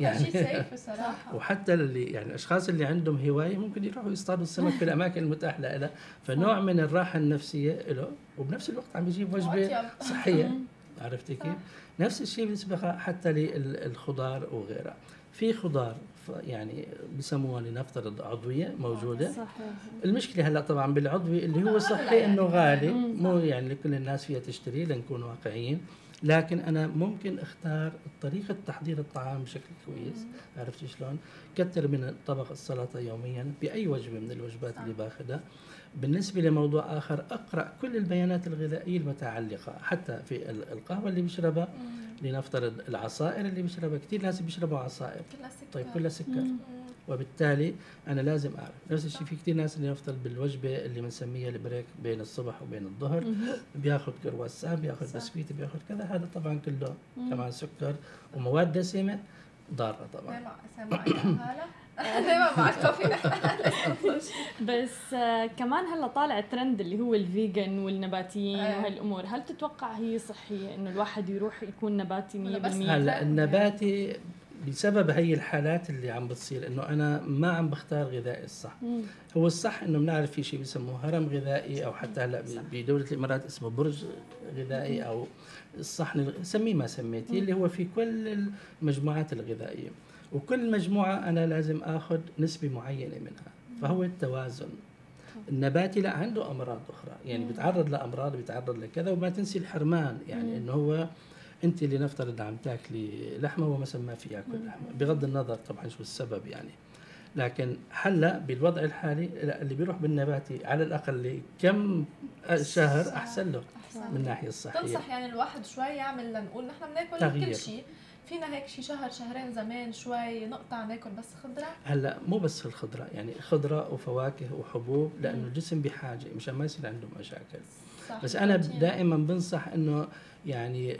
يعني- شيء سيف بصراحة. وحتى اللي يعني الأشخاص اللي عندهم هواية ممكن يروحوا يصطادوا السمك في الأماكن المتاحة لها. فنوع من الراحة النفسية له وبنفس الوقت عم يجيب وجبة. صحية. عرفتي كيف؟ نفس الشيء بالنسبة حتى للخضار وغيرها. في خضار يعني بسموها لنفترض عضوية موجودة. صحيح. المشكلة هلأ طبعا بالعضوي اللي هو صحي إنه غالي. مو يعني لكل الناس فيها تشتري لنكون واقعيين. لكن أنا ممكن أختار طريقة تحضير الطعام بشكل كويس. عرفتي شلون؟ كتر من طبق السلطة يوميا بأي وجبة من الوجبات اللي باخذها بالنسبة لموضوع آخر اقرأ كل البيانات الغذائية المتعلقة حتى في ال- القهوة اللي بيشربها لنفترض العصائر اللي بيشربها كثير ناس بيشربوا عصائر. كلها سكر. طيب كلها سكر. وبالتالي أنا لازم أعرف. نفس الشيء في كثير ناس اللي يفترض بالوجبة اللي بنسميها البريك بين الصبح وبين الظهر. بياخذ كرواسان بياخذ بسكويت بياخذ كذا. هذا طبعا كله كمان سكر ومواد دسمة ضارة طبعا. دايما مع ال coffee. بس آه كمان هلا طالع ترند اللي هو ال vegan والنباتيين إيه. وهالأمور. هل تتوقع هي صحية إنه الواحد يروح يكون نباتي 100% ولا بس هلا النباتي بسبب هي الحالات اللي عم بتصير إنه أنا ما عم بختار غذائي الصح. مم. هو الصح إنه بنعرف في شيء بيسموه هرم غذائي أو حتى هلا بدولة الإمارات اسمه برج غذائي أو الصحن سميه ما سميتيه اللي هو في كل المجموعات الغذائية. وكل مجموعة أنا لازم آخذ نسبة معينة منها فهو التوازن. النباتي لا عنده أمراض أخرى يعني بيتعرض لأمراض بيتعرض لكذا وما تنسي الحرمان يعني إنه هو أنت اللي نفترض عم تاكلي لحمة هو مثلا ما في ياكل لحمة بغض النظر طبعا شو السبب يعني. لكن هلأ بالوضع الحالي لا، اللي بيروح بالنباتي على الأقل كم شهر أحسن له من الناحيه الصحية. تنصح يعني الواحد شوي يعمل لنقول نحن بناكل. كل شيء. فينا هيك شي شهر شهرين زمان شوي نقطع ناكل بس خضرة؟ هلأ مو بس الخضرة يعني خضرة وفواكه وحبوب لأنه الجسم بحاجة مشان ما يصير عنده مشاكل. صح بس أنا. دائما بنصح إنه يعني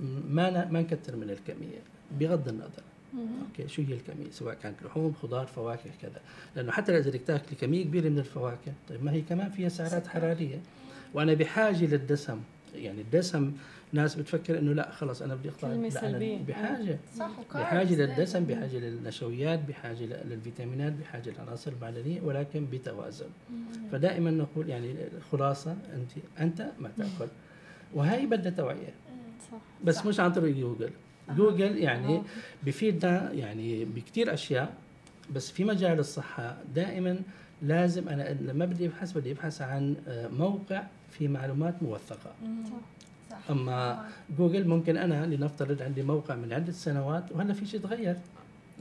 ما ما نكتر من الكمية بغض النظر. أوكي شو هي الكمية؟ سواء كانت لحوم خضار فواكه كذا. لأنه حتى إذا بدك تاكلي كمية كبيرة من الفواكه طيب ما هي كمان فيها سعرات حرارية. وأنا بحاجة للدسم يعني الدسم ناس بتفكر إنه لا خلص أنا بدي أقطع كلمة لا أنا سلبية. بحاجة صح بحاجة. للدسم بحاجة للنشويات بحاجة للفيتامينات بحاجة للعناصر المعدنيه ولكن بتوازن. فدائما نقول يعني الخلاصه أنت أنت ما تأكل. وهي بدها توعية. صح بس صح. مش عن طريق جوجل. جوجل يعني بفيدنا يعني بكثير أشياء بس في مجال الصحة دائما لازم أنا لما بدي أبحث بدي أبحث عن آه، موقع في معلومات موثقة. أما جوجل ممكن أنا لنفترض عندي موقع من عدة سنوات وهلا في شيء تغير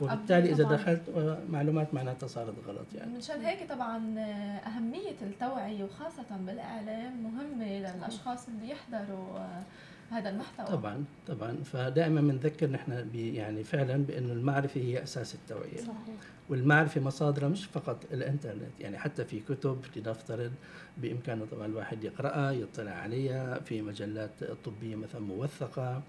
وبالتالي إذا. دخلت آه، معلومات معناتها صارت غلط يعني منشان هيك طبعا آه، أهمية التوعية وخاصة بالإعلام مهمة للأشخاص اللي يحضروا آه، هذا المحتوى. طبعا طبعا. فدائما بنذكر نحن يعني فعلا بانه المعرفة هي أساس التوعية. صحيح. والمعرفة مصادرها مش فقط الإنترنت. يعني حتى في كتب لنفترض بامكانه طبعا الواحد يقرأها يطلع عليها. في مجلات طبية مثلا موثقة.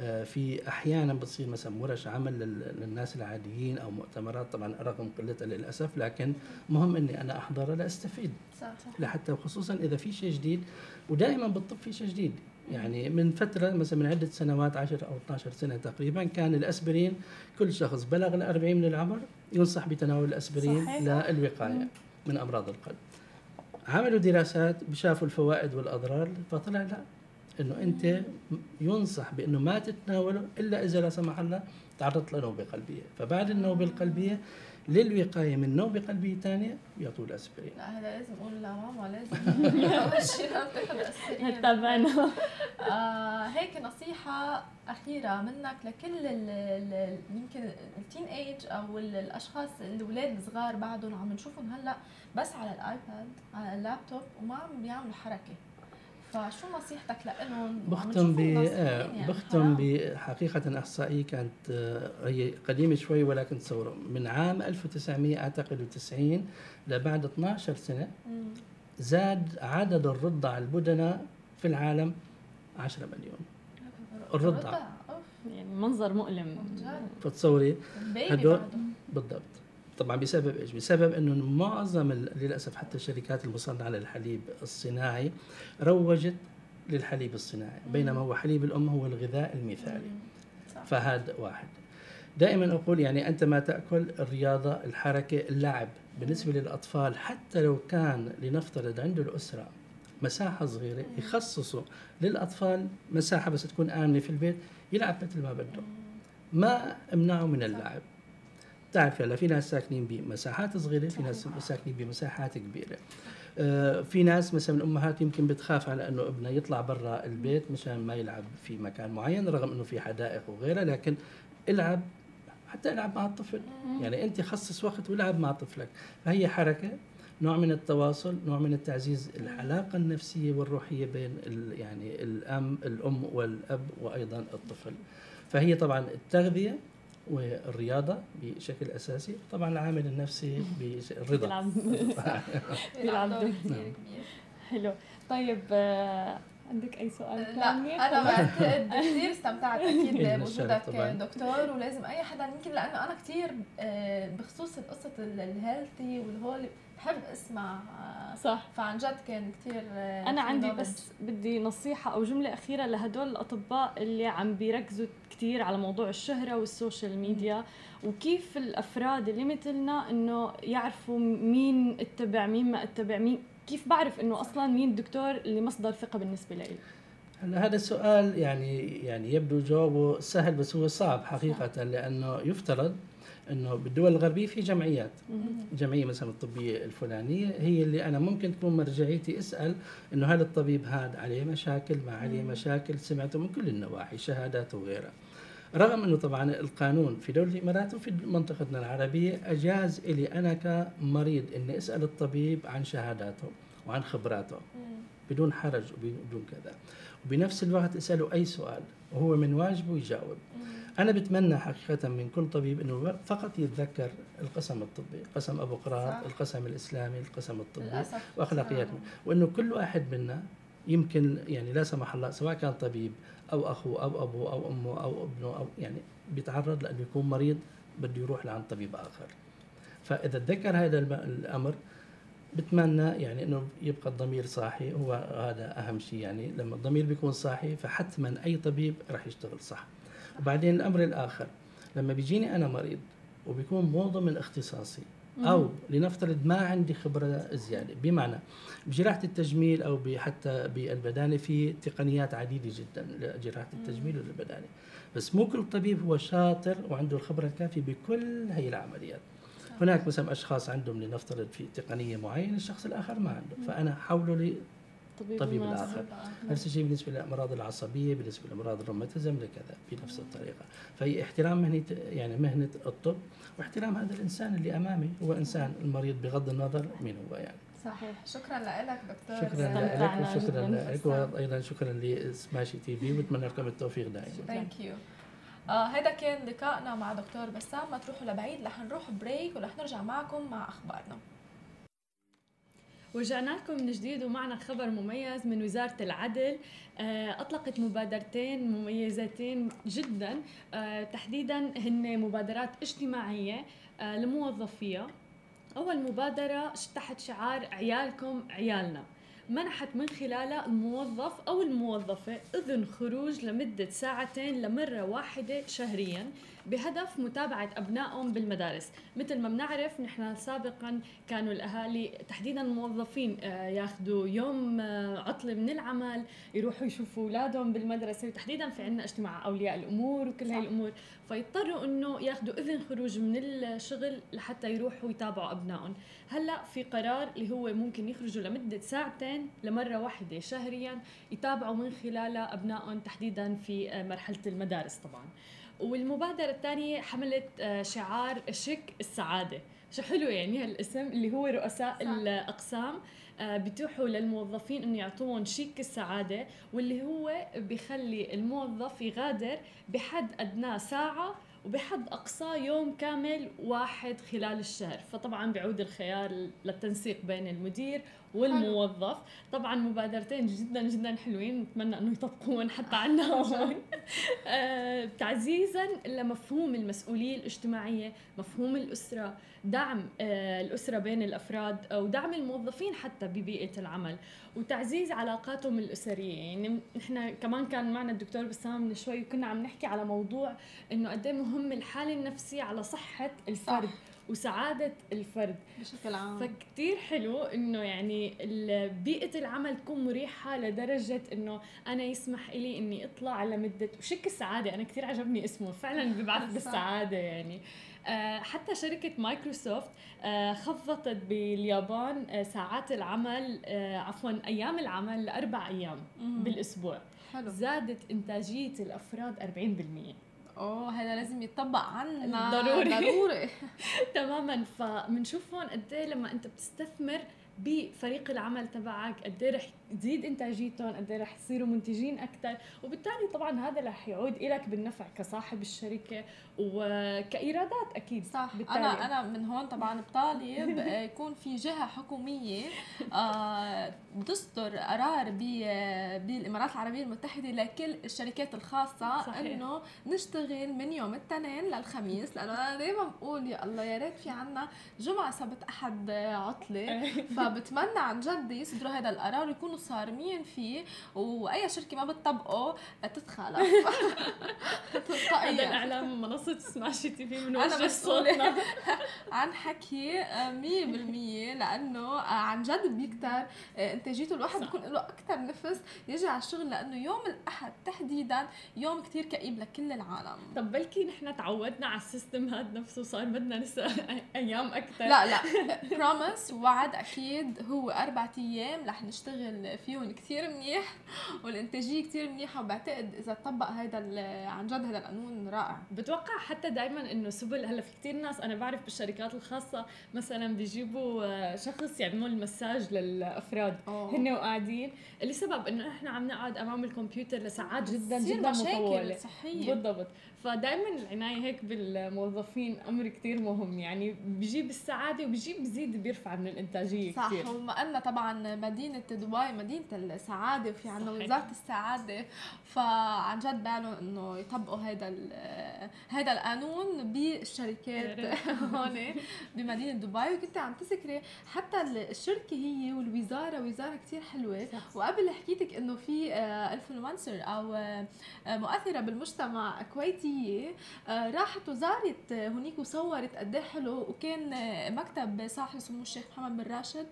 آه، في أحيانا بتصير مثلا ورش عمل لل- للناس العاديين أو مؤتمرات. طبعا رغم قلتها للأسف لكن مهم إني أنا احضرها لأستفيد. صح لحتى وخصوصا إذا في شيء جديد. ودائما بالطب في شيء جديد. يعني من فترة مثلا من عدة سنوات 10 أو 12 سنة تقريبا كان الأسبرين كل شخص بلغ ال 40 من العمر ينصح بتناول الأسبرين صحيح. للوقاية من أمراض القلب. عملوا دراسات شافوا الفوائد والأضرار فطلع لا إنه أنت ينصح بإنه ما تتناوله إلا إذا لا سمح الله تعرضت لنوبه قلبية، فبعد النوبة القلبية للوقاية من نوبه قلبيه ثانية يعطوا الاسبرين. لا هذا لازم أقول لماما لازم اول شيء لازم. تاخذ اسبرين تابعنا آه هيك نصيحة أخيرة منك لكل ال ال يمكن ال teenage أو ال- الأشخاص الأولاد الصغار بعدهم عم نشوفهم هلأ بس على ال iPad على اللابتوب وما عم بيعملوا حركة. فشو نصيحتك لهم؟ بختم ب آه، بختم بحقيقة إحصائية كانت آه، هي قديمة شوي ولكن تصوروا من عام 1900 أعتقد 90 لبعد 12 سنة زاد عدد الرضع البدناء في العالم 10 مليون. الرضع. يعني منظر مؤلم. فتصوري هدول بالضبط. طبعا بسبب إيش؟ بسبب إنه معظم للأسف حتى الشركات المصنعة للحليب الصناعي روجت للحليب الصناعي بينما هو حليب الأم هو الغذاء المثالي. فهذا واحد. دائما أقول يعني أنت ما تأكل الرياضة الحركة اللعب بالنسبة للأطفال حتى لو كان لنفترض عنده الأسرة مساحة صغيرة يخصصوا للأطفال مساحة بس تكون آمنة في البيت يلعب مثل ما بده. ما امنعه من اللعب. تعرف هلا في ناس ساكنين بمساحات صغيرة في ناس ساكنين بمساحات كبيرة. آه، في ناس مثلا الامهات يمكن بتخاف على إنه ابنها يطلع برا البيت مشان ما يلعب في مكان معين رغم إنه في حدائق وغيرها لكن العب حتى العب مع الطفل. يعني أنت خصص وقت والعب مع طفلك. فهي حركة نوع من التواصل نوع من التعزيز العلاقة النفسية والروحية بين ال- يعني الأم الأم والأب وأيضا الطفل. فهي طبعا التغذية والرياضة بشكل أساسي طبعا العامل النفسي بالرضا بيلعب بيلعب دور دور. كثير. كبير حلو طيب آه، عندك أي سؤال لا؟ أنا بعتقد كثير استمتعت أكيد بوجودك. دكتور ولازم أي حدا يمكن لأنه أنا كثير بخصوص قصه ال healthy وال whole بحب أسمع آه، صح فعن جد كان كثير أنا عندي بس بدي نصيحة أو جملة أخيرة لهدول الأطباء اللي عم بيركزوا كثير على موضوع الشهرة والسوشيال ميديا وكيف الأفراد اللي مثلنا إنه يعرفوا مين اتبع مين ما اتبع مين كيف بعرف إنه أصلا مين الدكتور اللي مصدر ثقة بالنسبة لي؟ هلا هذا السؤال يعني يعني يبدو جوابه سهل بس هو صعب حقيقة لأنه يفترض أنه بالدول الغربية في جمعيات. جمعية مثلا الطبية الفلانية هي اللي أنا ممكن تكون مرجعيتي أسأل أنه هل الطبيب هذا عليه مشاكل ما عليه مشاكل سمعته من كل النواحي شهادات وغيرها. رغم أنه طبعا القانون في دولة الإمارات وفي منطقتنا العربية أجاز إلي أنا كمريض أني أسأل الطبيب عن شهاداته وعن خبراته. بدون حرج وبدون كذا. وبنفس الوقت أسأله أي سؤال وهو من واجبه يجاوب. أنا بتمنى حقيقة من كل طبيب إنه فقط يتذكر القسم الطبي قسم أبو قراط. القسم الإسلامي القسم الطبي واخلاقيات وإنه كل واحد منا يمكن يعني لا سمح الله سواء كان طبيب أو اخوه أو ابوه أو أمه أو ابنه أو يعني بيتعرض لأنه يكون مريض بده يروح لعند طبيب آخر. فإذا تذكر هذا الأمر بتمنى يعني إنه يبقى الضمير صاحي هو هذا أهم شيء يعني لما الضمير بيكون صاحي فحتما أي طبيب راح يشتغل صح. وبعدين الأمر الآخر لما بيجيني أنا مريض وبيكون مو ضمن اختصاصي أو لنفترض ما عندي خبرة زيادة. بمعنى بجراحة التجميل أو حتى بالبدانة في تقنيات عديدة جدا لجراحة التجميل والبدانة. بس مو كل طبيب هو شاطر وعنده الخبرة الكافية بكل هي العمليات. هناك مثلا أشخاص عندهم لنفترض في تقنية معينة الشخص الآخر ما عنده. فأنا حوله لي طبيب المناسب. الآخر. نفس الشيء بالنسبة للأمراض العصبية بالنسبة لامراض الروماتيزم لكذا بنفس الطريقة. فهي احترام مهنة يعني مهنة الطب واحترام هذا الإنسان اللي أمامي. هو إنسان المريض بغض النظر مين هو يعني. صحيح. شكرا لك دكتور. شكرا لك وشكرا. لك. وأيضا شكرا لسماشي TV وبتمنى لكم التوفيق دائما. thank you هذا كان لقائنا مع دكتور بسام. ما تروحوا لبعيد رح نروح break ورح نرجع معكم مع أخبارنا. ورجعنا لكم من جديد ومعنا خبر مميز من وزارة العدل. آه، أطلقت مبادرتين مميزتين جدا. آه، تحديدا هن مبادرات اجتماعية آه، لموظفيها أول مبادرة تحت شعار عيالكم عيالنا. منحت من خلالها الموظف أو الموظفة إذن خروج لمدة ساعتين لمرة واحدة شهريا. بهدف متابعة أبنائهم بالمدارس. مثل ما بنعرف نحن سابقا كانوا الأهالي تحديدا الموظفين آه، ياخذوا يوم آه، عطلة من العمل يروحوا يشوفوا أولادهم بالمدرسة. وتحديدا في عنا اجتماع أولياء الأمور وكل هاي الأمور. فيضطروا إنه ياخذوا إذن خروج من الشغل لحتى يروحوا يتابعوا أبنائهم. هلأ في قرار اللي هو ممكن يخرجوا لمدة ساعتين لمرة واحدة شهريا يتابعوا من خلالها أبنائهم تحديدا في آه، مرحلة المدارس طبعا. والمبادرة الثانية حملت آه، شعار شك السعادة شو حلو يعني هالاسم اللي هو رؤساء صح. الأقسام آه، بيتيحوا للموظفين إنه يعطوهم شيك السعادة واللي هو بيخلي الموظف يغادر بحد ادناه ساعة وبحد أقصى يوم كامل واحد خلال الشهر. فطبعا بيعود الخيار للتنسيق بين المدير والموظف. طبعا مبادرتين جدا جدا حلوين نتمنى أنه يطبقون حتى عنا. هون آه، تعزيزا لمفهوم المسؤولية الاجتماعية مفهوم الأسرة دعم آه، الأسرة بين الأفراد ودعم الموظفين حتى ببيئة العمل وتعزيز علاقاتهم الاسريه يعني نحن كمان كان معنا الدكتور بسام من شوي وكنا عم نحكي على موضوع إنه قد إيه مهم الحالة النفسية على صحة الفرد صح. وسعادة الفرد. بشكل عام. فكتير حلو إنه يعني بيئة العمل تكون مريحة لدرجة إنه أنا يسمح لي إني أطلع لمده وشك السعادة أنا كثير عجبني اسمه فعلا بيبعث بالسعادة يعني. آه، حتى شركة مايكروسوفت آه، خفضت باليابان آه، ساعات العمل عفوا أيام العمل لأربع أيام بالأسبوع. حلو. زادت إنتاجية الأفراد 40% أوه هذا لازم يتطبق عنا. ضروري. ضروري. تماما. فبنشوف هون قد إيه لما أنت بتستثمر بفريق العمل تبعك قد إيه رح تزيد انتاجيتهم قد إيه رح يصيروا منتجين أكثر وبالتالي طبعا هذا رح يعود لك بالنفع كصاحب الشركة وكإيرادات أكيد. صح. بالتالي. أنا أنا من هون طبعا بطالب يكون في جهة حكومية آه، تصدر قرار بالإمارات العربية المتحدة لكل الشركات الخاصة إنه نشتغل من يوم الاثنين للخميس لأنه أنا دائما بقول يا الله يا ريت في عنا جمعة سبت أحد عطلة. فبتمنى عن جد يصدروا هذا القرار ويكونوا صارمين فيه وأي شركة ما بتطبقه تتخالف. هذا الإعلام منصة سماشي TV من وجه صوتنا. عن حكي 100% لأنه عن جد بيكتر إنتاجيته الواحد بيكون له أكثر نفس يجي على الشغل لأنه يوم الأحد تحديدا يوم كثير كئيب لكل العالم. طب بلكي نحن تعودنا على ال system هذا نفسه صار بدنا نسى أيام أكثر لا لا. promise وعد أكيد هو أربع أيام رح نشتغل فيهم كثير منيح والإنتاجية كثير منيحة وبعتقد إذا طبق هذا عن جد هذا القانون رائع. بتوقع حتى دائما إنه سبل هلأ في كثير ناس أنا بعرف بالشركات الخاصة مثلا بيجيبوا آه، شخص يعمل مساج للأفراد. أوه. هن وقاعدين. لسبب إنه إحنا عم نقعد أمام الكمبيوتر لساعات جدا جدا مطولة. صحية. بالضبط. فدائما العنايه هيك بالموظفين أمر كثير مهم. يعني بجيب السعادة وبجيب بزيد بيرفع من الإنتاجية صح كتير. وما أن طبعا مدينة دبي مدينة السعادة وفي عندنا وزارة السعادة. فعن جد بالهم إنه يطبقوا هذا هذا القانون بالشركات هون بمدينة دبي. وكنت عم تذكري حتى الشركة هي والوزارة وزارة كثير حلوة. صح. وقبل حكيتك إنه في influencer أو مؤثرة بالمجتمع كويتيه راحت وزارت هنيك وصورت قد إيه حلو وكان مكتب صاحب سمو الشيخ محمد بن راشد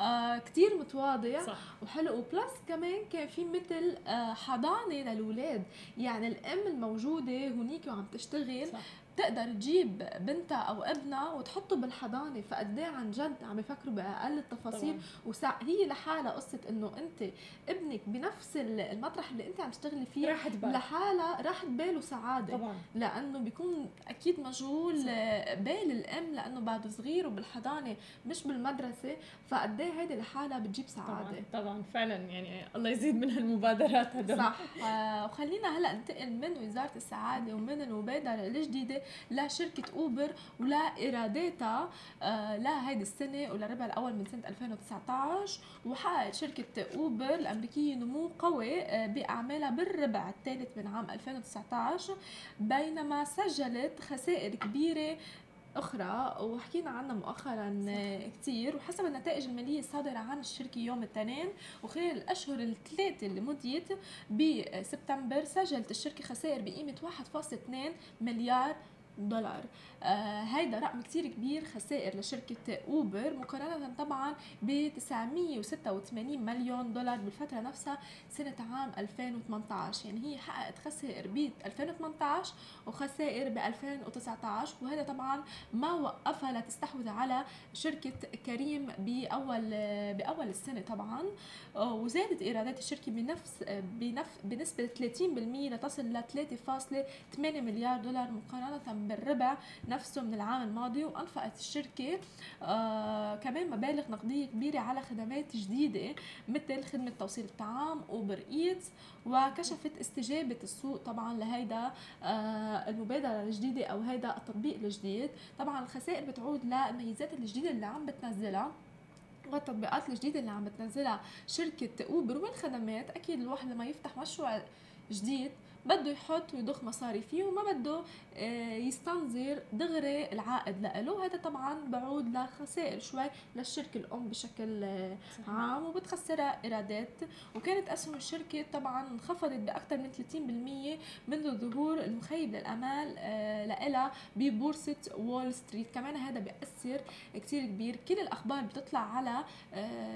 آه كتير متواضع صح. وحلو و plus كمان كان في مثل آه حضانة للأولاد يعني الأم الموجودة هنيك وعم تشتغل صح. تقدر تجيب بنتها أو ابنها وتحطه بالحضانة فقد عن جد؟ عم يفكروا بأقل التفاصيل. وسع هي لحالها قصة إنه أنت ابنك بنفس المطرح اللي أنت عم تشتغلي فيه راحت بال لحالها راحت بال وسعادة. طبعا. لأنه بيكون أكيد مشغول بال الأم لأنه بعده صغير وبالحضانة مش بالمدرسة فقد إيه هيدي لحالها بتجيب سعادة. طبعا, طبعا فعلا يعني الله يزيد من هالمبادرات هدول. صح. آه وخلينا هلأ ننتقل من وزارة السعادة ومن المبادره الجديدة لشركة أوبر ولإيراداتها آه لهيدي السنة وللربع الأول من سنة 2019 وحققت شركة أوبر الأمريكية نمو قوي آه بأعمالها بالربع الثالث من عام 2019 بينما سجلت خسائر كبيرة أخرى وحكينا عنها مؤخرا كثير وحسب النتائج المالية الصادرة عن الشركة يوم الاثنين وخلال الأشهر الثلاثة اللي مضيت بسبتمبر سجلت الشركة خسائر بقيمة 1.2 مليار دولار آه هيدا رقم كتير كبير خسائر لشركة أوبر مقارنة طبعا ب 986 مليون دولار بالفترة نفسها سنة عام 2018 يعني هي حققت خسائر ب 2018 وخسائر ب 2019 وهذا طبعا ما وقفها لتستحوذ على شركة كريم بأول بأول السنة طبعا. آه، وزادت إيرادات الشركة بنفس بنف بنسبة 30% لتصل ل 3.8 مليار دولار مقارنة بالربع نفسه من العام الماضي وأنفقت الشركة آه كمان مبالغ نقدية كبيرة على خدمات جديدة مثل خدمة توصيل الطعام أوبر إيتس وكشفت استجابة السوق طبعا لهيدا آه المبادرة الجديدة أو هيدا التطبيق الجديد. طبعا الخسائر بتعود للميزات الجديدة اللي عم بتنزلها والتطبيقات الجديدة اللي عم بتنزلها شركة أوبر والخدمات. أكيد الواحد لما يفتح مشروع جديد بده يحط ويضخ مصاري فيه وما بده آه، يستنظر دغري العائد له هذا طبعا بعود لخسائر شوي للشركة الأم بشكل آه، عام وبتخسرها إيرادات. وكانت أسهم الشركة طبعا انخفضت بأكثر من 30% منذ ظهور المخيب للأمال آه، لها ببورصة وول ستريت. كمان هذا بيأثر كتير كبير. كل الأخبار بتطلع على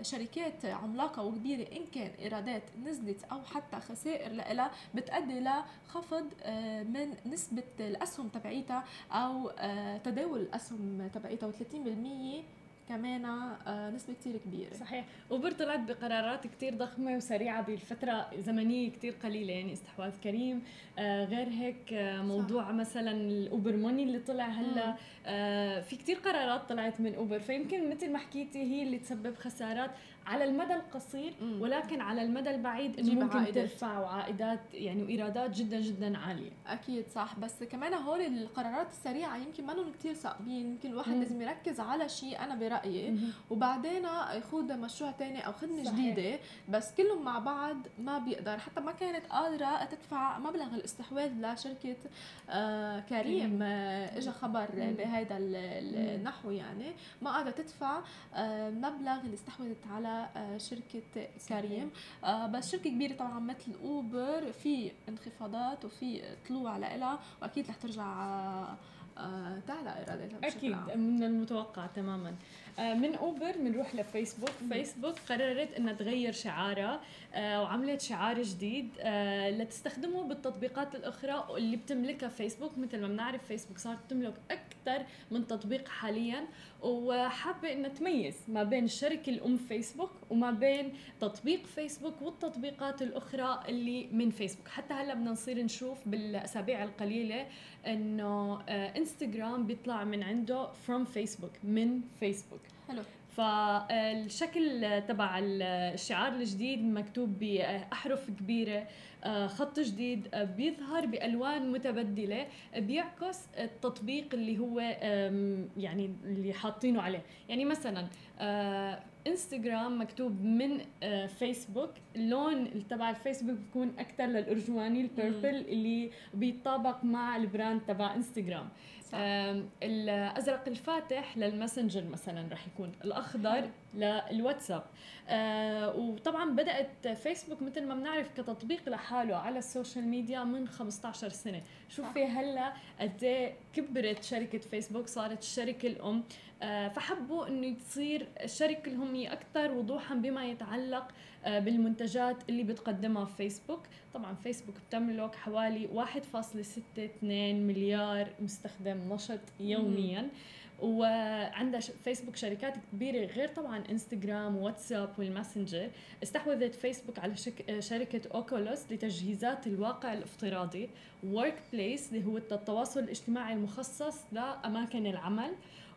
شركات عملاقة وكبيرة إن كان إيرادات نزلت أو حتى خسائر لها بتأدي خفض آه، من نسبة الأسهم تبعيتها أو آه، تداول الأسهم تبعيتها و30% كمان آه، نسبة كتير كبيرة. صحيح. أوبر طلعت بقرارات كتير ضخمة وسريعة بفترة زمنية كتير قليلة يعني استحواذ كريم. غير هيك موضوع صح. مثلا الأوبر موني اللي طلع هلأ في كتير قرارات طلعت من أوبر. فيمكن مثل ما حكيتي هي اللي تسبب خسارات. على المدى القصير ولكن على المدى البعيد إنه ممكن عائدات. ترفع وعائدات يعني وإيرادات جدا جدا عالية. أكيد صح. بس كمان هول القرارات السريعة يمكن ما لهم كثير صعبين يمكن الواحد لازم يركز على شيء أنا برأيي. مم. وبعدين يخوض مشروع ثاني أو خدمة صحيح. جديدة. بس كلهم مع بعض ما بيقدر. حتى ما كانت قادرة تدفع مبلغ الاستحواذ لشركة آه كريم آه اجى خبر بهذا النحو يعني. ما قادرة تدفع آه مبلغ اللي استحوذت على آه، شركة كريم. آه، بس شركة كبيرة طبعا مثل أوبر في انخفاضات وفي طلوع لها وأكيد رح ترجع آه، تعلى ايراداتها أكيد من المتوقع تماما. من أوبر بنروح لفيسبوك. فيسبوك قررت إنها تغير شعارها وعملت شعار جديد لتستخدمه بالتطبيقات الأخرى اللي بتملكها فيسبوك. مثل ما بنعرف فيسبوك صارت تملك أكثر من تطبيق حاليا وحابة إنها تميز ما بين الشركة الأم فيسبوك وما بين تطبيق فيسبوك والتطبيقات الأخرى اللي من فيسبوك. حتى هلأ بدنا نصير نشوف بالأسابيع القليلة إنه انستغرام بيطلع من عنده from فيسبوك من فيسبوك. حلو. فالشكل تبع الشعار الجديد مكتوب بأحرف كبيرة آه، خط جديد آه، بيظهر بألوان متبدلة بيعكس التطبيق اللي هو يعني اللي حاطينه عليه. يعني مثلا انستغرام آه، مكتوب من فيسبوك اللون تبع الفيسبوك بيكون أكثر للأرجواني ال purple اللي بيتطابق مع ال brand تبع انستغرام الأزرق الفاتح للماسنجر مثلا رح يكون الأخضر للواتساب. آه وطبعا بدأت فيسبوك مثل ما بنعرف كتطبيق لحاله على السوشيال ميديا من 15 سنة. شوفي هلأ قد إيه كبرت شركة فيسبوك صارت الشركة الأم. آه فحبوا إنه تصير الشركة الأم هي أكثر وضوحا بما يتعلق آه بالمنتجات اللي بتقدمها فيسبوك. طبعا فيسبوك بتملك حوالي 1.62 مليار مستخدم نشط يوميا. وعندها فيسبوك شركات كبيرة غير طبعا انستغرام واتساب والماسنجر استحوذت فيسبوك على شك... شركة اوكولوس لتجهيزات الواقع الافتراضي. Workplace اللي هو التواصل الاجتماعي المخصص لأماكن العمل.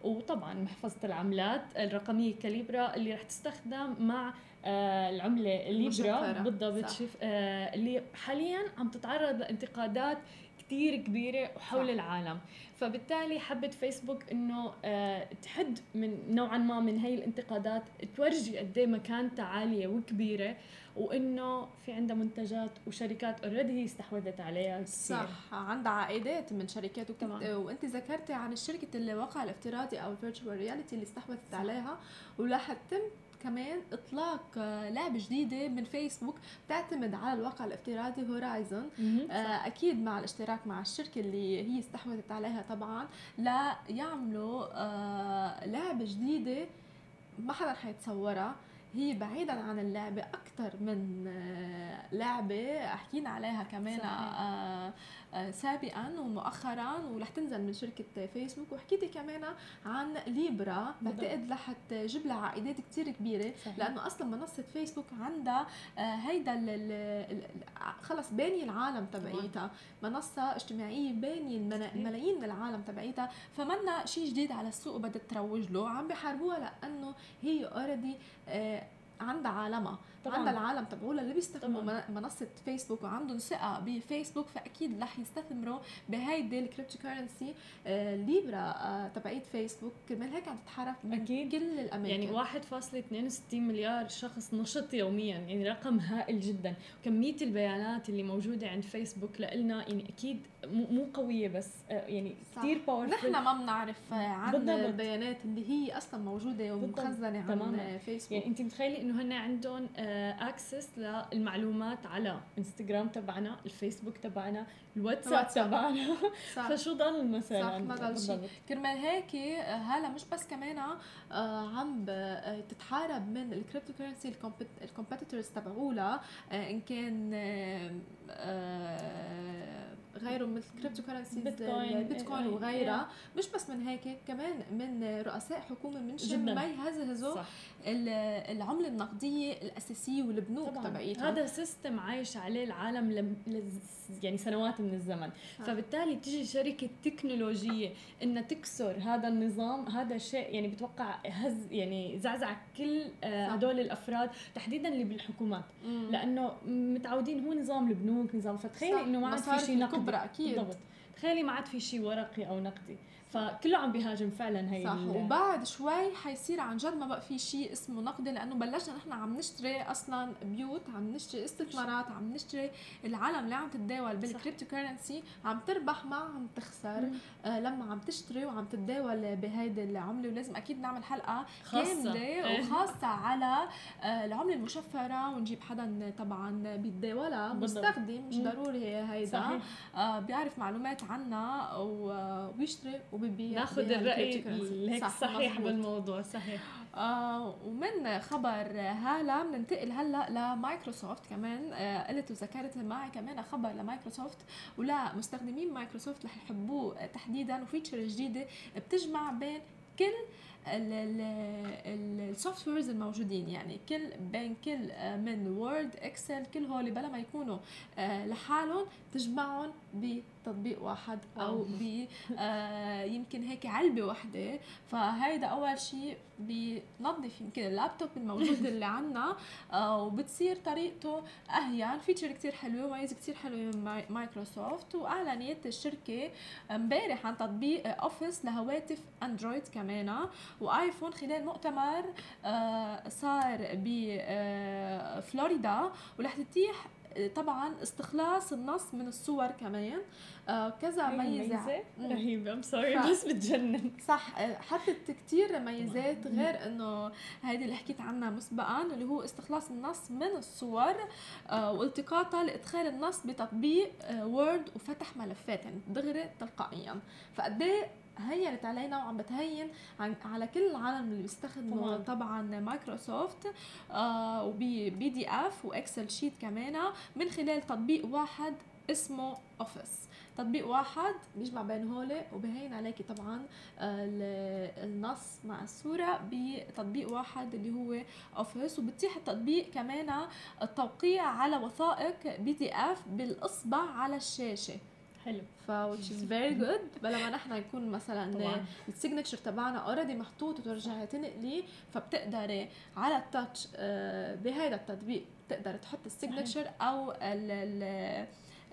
وطبعا محفظة العملات الرقمية كاليبرا اللي رح تستخدم مع آه العملة الليبرا بالضبط شو آه اللي حاليا عم تتعرض لانتقادات كثير كبيرة وحول العالم. فبالتالي حبت فيسبوك إنه آه تحد من نوعا ما من هي الانتقادات تورجي قد إيه مكانتها عالية وكبيرة وإنه في عندها منتجات وشركات already هي استحوذت عليها كثير صح عندها عائدات من شركات وكنت وأنت ذكرتي عن الشركة الواقع الافتراضي أو ال virtual reality اللي استحوذت عليها ورح تتم كمان إطلاق آه، لعبة جديدة من فيسبوك بتعتمد على الواقع الافتراضي هورايزون آه، أكيد مع الاشتراك مع الشركة اللي هي استحوذت عليها طبعا ليعملوا آه، لعبة جديدة ما حدا حيتصورها هي بعيدا عن اللعبة أكثر من لعبة حكينا عليها كمان صحيح. آه، سابقا ومؤخرا ورح تنزل من شركة فيسبوك. وحكيتي كمان عن ليبرا. بعتقد رح تجيب لها عائدات كثير كبيرة صحيح. لأنه أصلا منصة فيسبوك عندها آه، هيدا خلص باني العالم تبعيتها. منصة اجتماعية باني الملايين من العالم تبعيتها. فمنا شيء جديد على السوق وبدها تروج له. عم بحاربوها لأنه هي already عندها عالمها طبعا. عندها العالم. تبعولها اللي بيستخدموا. منصة فيسبوك وعندهم ثقة بفيسبوك فأكيد رح يستثمروا بهيدي ال cryptocurrency آه ليبرا آه تبعيت فيسبوك. كرمال هيك عم تتحرك أكيد. كل الأماكن. يعني 1.62 مليار شخص نشط يوميا يعني رقم هائل جدا. كمية البيانات اللي موجودة عند فيسبوك لنا يعني أكيد مو قوية بس آه يعني كثير powerful نحن ما بنعرف عن البيانات اللي هي أصلا موجودة ومخزنه عن فيسبوك. يعني أنت متخيلي إنه هن عندهم آه access للمعلومات على انستغرام تبعنا الفيسبوك تبعنا الواتساب تبعنا. فشو ضل مثلا؟ صح ما ضل شيء. كرمال هيك هلا مش بس كمان آه، عم تتحارب من ال cryptocurrency ال competitors تبعولها آه، إن كان آه، غيره مثل cryptocurrencies بيتكوين, بيتكوين وغيرها. مش بس من هيك كمان من رؤساء حكومة من شان ما يهزهزوا العملة النقدية الأساسية والبنوك تبعيتها هذا system عايش عليه العالم لم يعني سنوات من الزمن. آه. فبالتالي تيجي شركة تكنولوجية إنها تكسر هذا النظام هذا شيء يعني بتوقع هز يعني زعزع كل آه، هدول الأفراد تحديدا اللي بالحكومات. مم. لأنه متعودين هو نظام البنوك نظام فتخيلي إنه ما عاد في شيء نقدي. أكيد. بالضبط. تخيلي ما عاد في شيء ورقي أو نقدي. فكله عم بيهاجم فعلا هي صح وبعد شوي حيصير عن جد ما بقى في شيء اسمه نقدي لأنه بلشنا نحن عم نشتري أصلا بيوت عم نشتري استثمارات عم نشتري العالم اللي عم تتداول بال cryptocurrency عم تربح ما عم تخسر آه لما عم تشتري وعم تتداول بهيدي العملة ولازم أكيد نعمل حلقة خاصة. كاملة إيه. وخاصة على آه العملة المشفرة ونجيب حدا طبعا بيتداولها مستخدم مش ضروري هيدا. آه بيعرف معلومات عنها وبيشتري وببيع ناخذ الرأي هيك صح صحيح مزبوط. بالموضوع صحيح آه ومن خبر هلا بننتقل هلا لمايكروسوفت كمان آه قلت وذكرت معي كمان خبر لمايكروسوفت ولا مستخدمين مايكروسوفت رح يحبوه تحديدا و feature جديدة بتجمع بين كل ال softwares الموجودين يعني كل بين كل آه، من Word Excel كل هول بلا ما يكونوا آه، لحالهم تجمعهم بتطبيق واحد أو ب آه، يمكن هيك علبة واحدة. فهيدا أول شيء بنظف يمكن اللابتوب الموجود اللي عنا وبتصير طريقته أهين. feature كتير حلوة وميزه كتير حلوة من مايكروسوفت. واعلنت الشركة امبارح عن تطبيق Office لهواتف اندرويد كمان. وآيفون خلال مؤتمر آه، صار بفلوريدا آه، ورح تتيح آه، طبعا استخلاص النص من الصور كمان. آه كذا ميزة. رهيبة. I'm sorry بس بتجنن. صح. حطت كثير ميزات غير إنه هيدي اللي حكيت عنها مسبقا اللي هو استخلاص النص من الصور آه والتقاطها لإدخال النص بتطبيق آه Word وفتح ملفات يعني دغري تلقائيا. فقد إيه هينت علينا وعم بتهين على كل العالم اللي بيستخدموا طبعا. مايكروسوفت آه وبي PDF و Excel sheet كمان من خلال تطبيق واحد اسمه Office. تطبيق واحد بيجمع بين هول وبهين عليكي طبعا آه، النص مع الصورة بتطبيق واحد اللي هو أوفيس. وبتيح التطبيق كمان التوقيع على وثائق PDF بالإصبع على الشاشة. حلو. ف which is very good. بلا ما نحن يكون مثلا ال signature تبعنا already محطوط وترجعي تنقلي فبتقدري على ال touch آه، بهذا التطبيق بتقدر تحط ال signature أو ال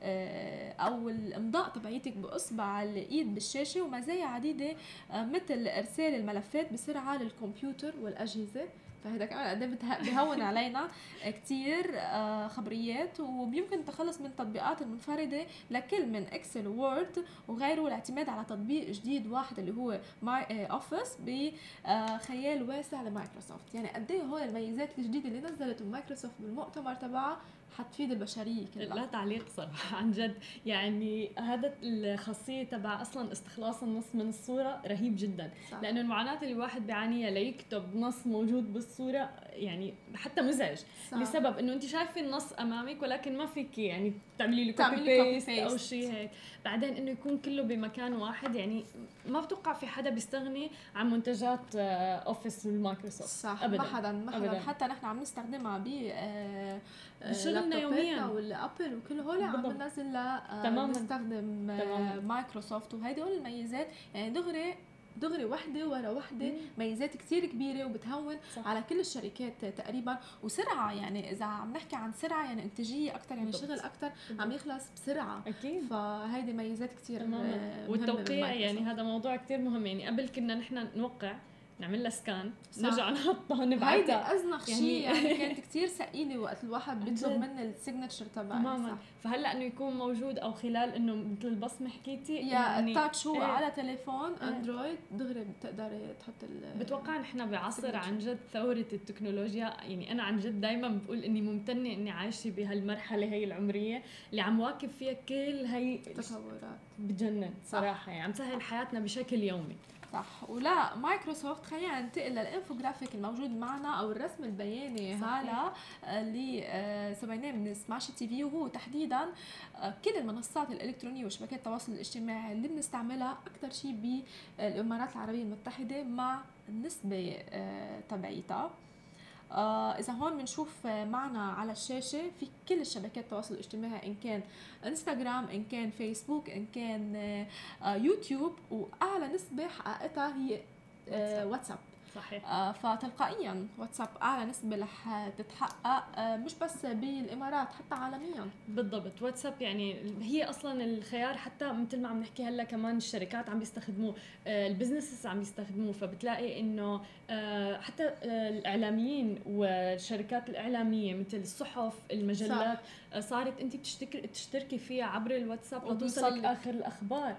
آه، أو الإمضاء تبعيتك بأصبع الإيد بالشاشة ومزايا عديدة آه، مثل إرسال الملفات بسرعة للكمبيوتر والأجهزة. فهذا كمان قد بهون علينا كثير آه، خبريات وبيمكن التخلص من التطبيقات المنفردة لكل من Excel و Word وغيره والاعتماد على تطبيق جديد واحد اللي هو My Office بخيال واسع لمايكروسوفت. يعني قد إيه هول الميزات الجديدة اللي نزلت مايكروسوفت بالمؤتمر تبعها حتفيد البشرية كلها. لا تعليق صراحة عن جد. يعني هذا الخاصية تبع أصلا استخلاص النص من الصورة رهيب جدا. صح. لأنه المعاناة اللي الواحد بيعانيها ليكتب نص موجود بالصورة الصورة يعني حتى مزعج صح. لسبب إنه انت شايفة النص أمامك ولكن ما فيك يعني تعملي له copy paste أو. شيء هيك بعدين إنه يكون كله بمكان واحد يعني ما بتوقع في حدا بيستغني عن منتجات آه، Office ال Microsoft صح أبداً. ما حدا ما حدا أبداً. حتى نحن عم نستخدمها ب آه، آه، لابتوباتنا يومياً. والابل وكل هول عم. بننزل لا تماماً. نستخدم آه،. مايكروسوفت وهيدي الميزات يعني دغري دغري وحدة ورا وحدة. ميزات كتير كبيرة وبتهون صح. على كل الشركات تقريبا وسرعة يعني إذا عم نحكي عن سرعة يعني إنتاجية أكثر يعني. شغل أكثر عم يخلص بسرعة أكيد فهيدي ميزات كتير آه، والتوقيع يعني. هذا موضوع كتير مهم يعني قبل كنا نحن نوقع نعمل لها scan. نرجع نحطها نبعتها ازنخ يعني- شيء يعني كانت كثير ثقيله وقت الواحد بيطلب. مني ال signature تبعي تماما. فهلأ إنه يكون موجود أو خلال إنه مثل البصمة حكيتي يا يعني ال touch هو إيه. على تليفون. اندرويد دغري بتقدري تحط ال بتوقع نحن بعصر. عن جد ثورة التكنولوجيا يعني أنا عن جد دايما بقول إني ممتنة إني عايشة بهالمرحلة هي العمرية اللي عم واكب فيها كل هي التطورات بجنن صراحة يعني عم سهل حياتنا بشكل يومي صح. ولا مايكروسوفت خلينا ننتقل للإنفوجرافيك الموجود معنا أو الرسم البياني. هلا اللي آه، سويناه من Smash TV وهو تحديدا آه، كل المنصات الإلكترونية وشبكات التواصل الاجتماعي اللي بنستعملها أكثر شيء بالإمارات العربية المتحدة مع النسبة آه، تبعيتها. آه إذا هون بنشوف معنا على الشاشة في كل الشبكات التواصل الاجتماعي إن كان إنستغرام إن كان فيسبوك إن كان آه، يوتيوب وأعلى نسبة حققتها هي آه، واتساب. صحيح. آه، فتلقائيا واتساب اعلى نسبة رح تتحقق آه، مش بس بالإمارات حتى عالميا. بالضبط. واتساب يعني هي أصلا الخيار حتى مثل ما عم نحكي هلأ كمان الشركات عم بيستخدموه آه، البزنسز عم بيستخدموه. فبتلاقي إنه آه، حتى آه، الإعلاميين والشركات الإعلامية مثل الصحف المجلات آه، صارت انت بتشتركي تشتركي فيها عبر الواتساب لتوصلك. آخر الأخبار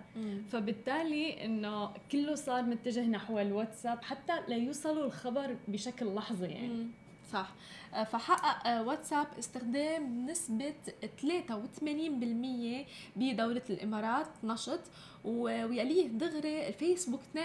فبالتالي إنه كله صار متجه نحو الواتساب حتى ليوصلوا الخبر بشكل لحظي يعني مم. صح آه، فحقق آه، واتساب استخدام نسبة 83% بدولة الإمارات نشط ويليه دغري الفيسبوك 82%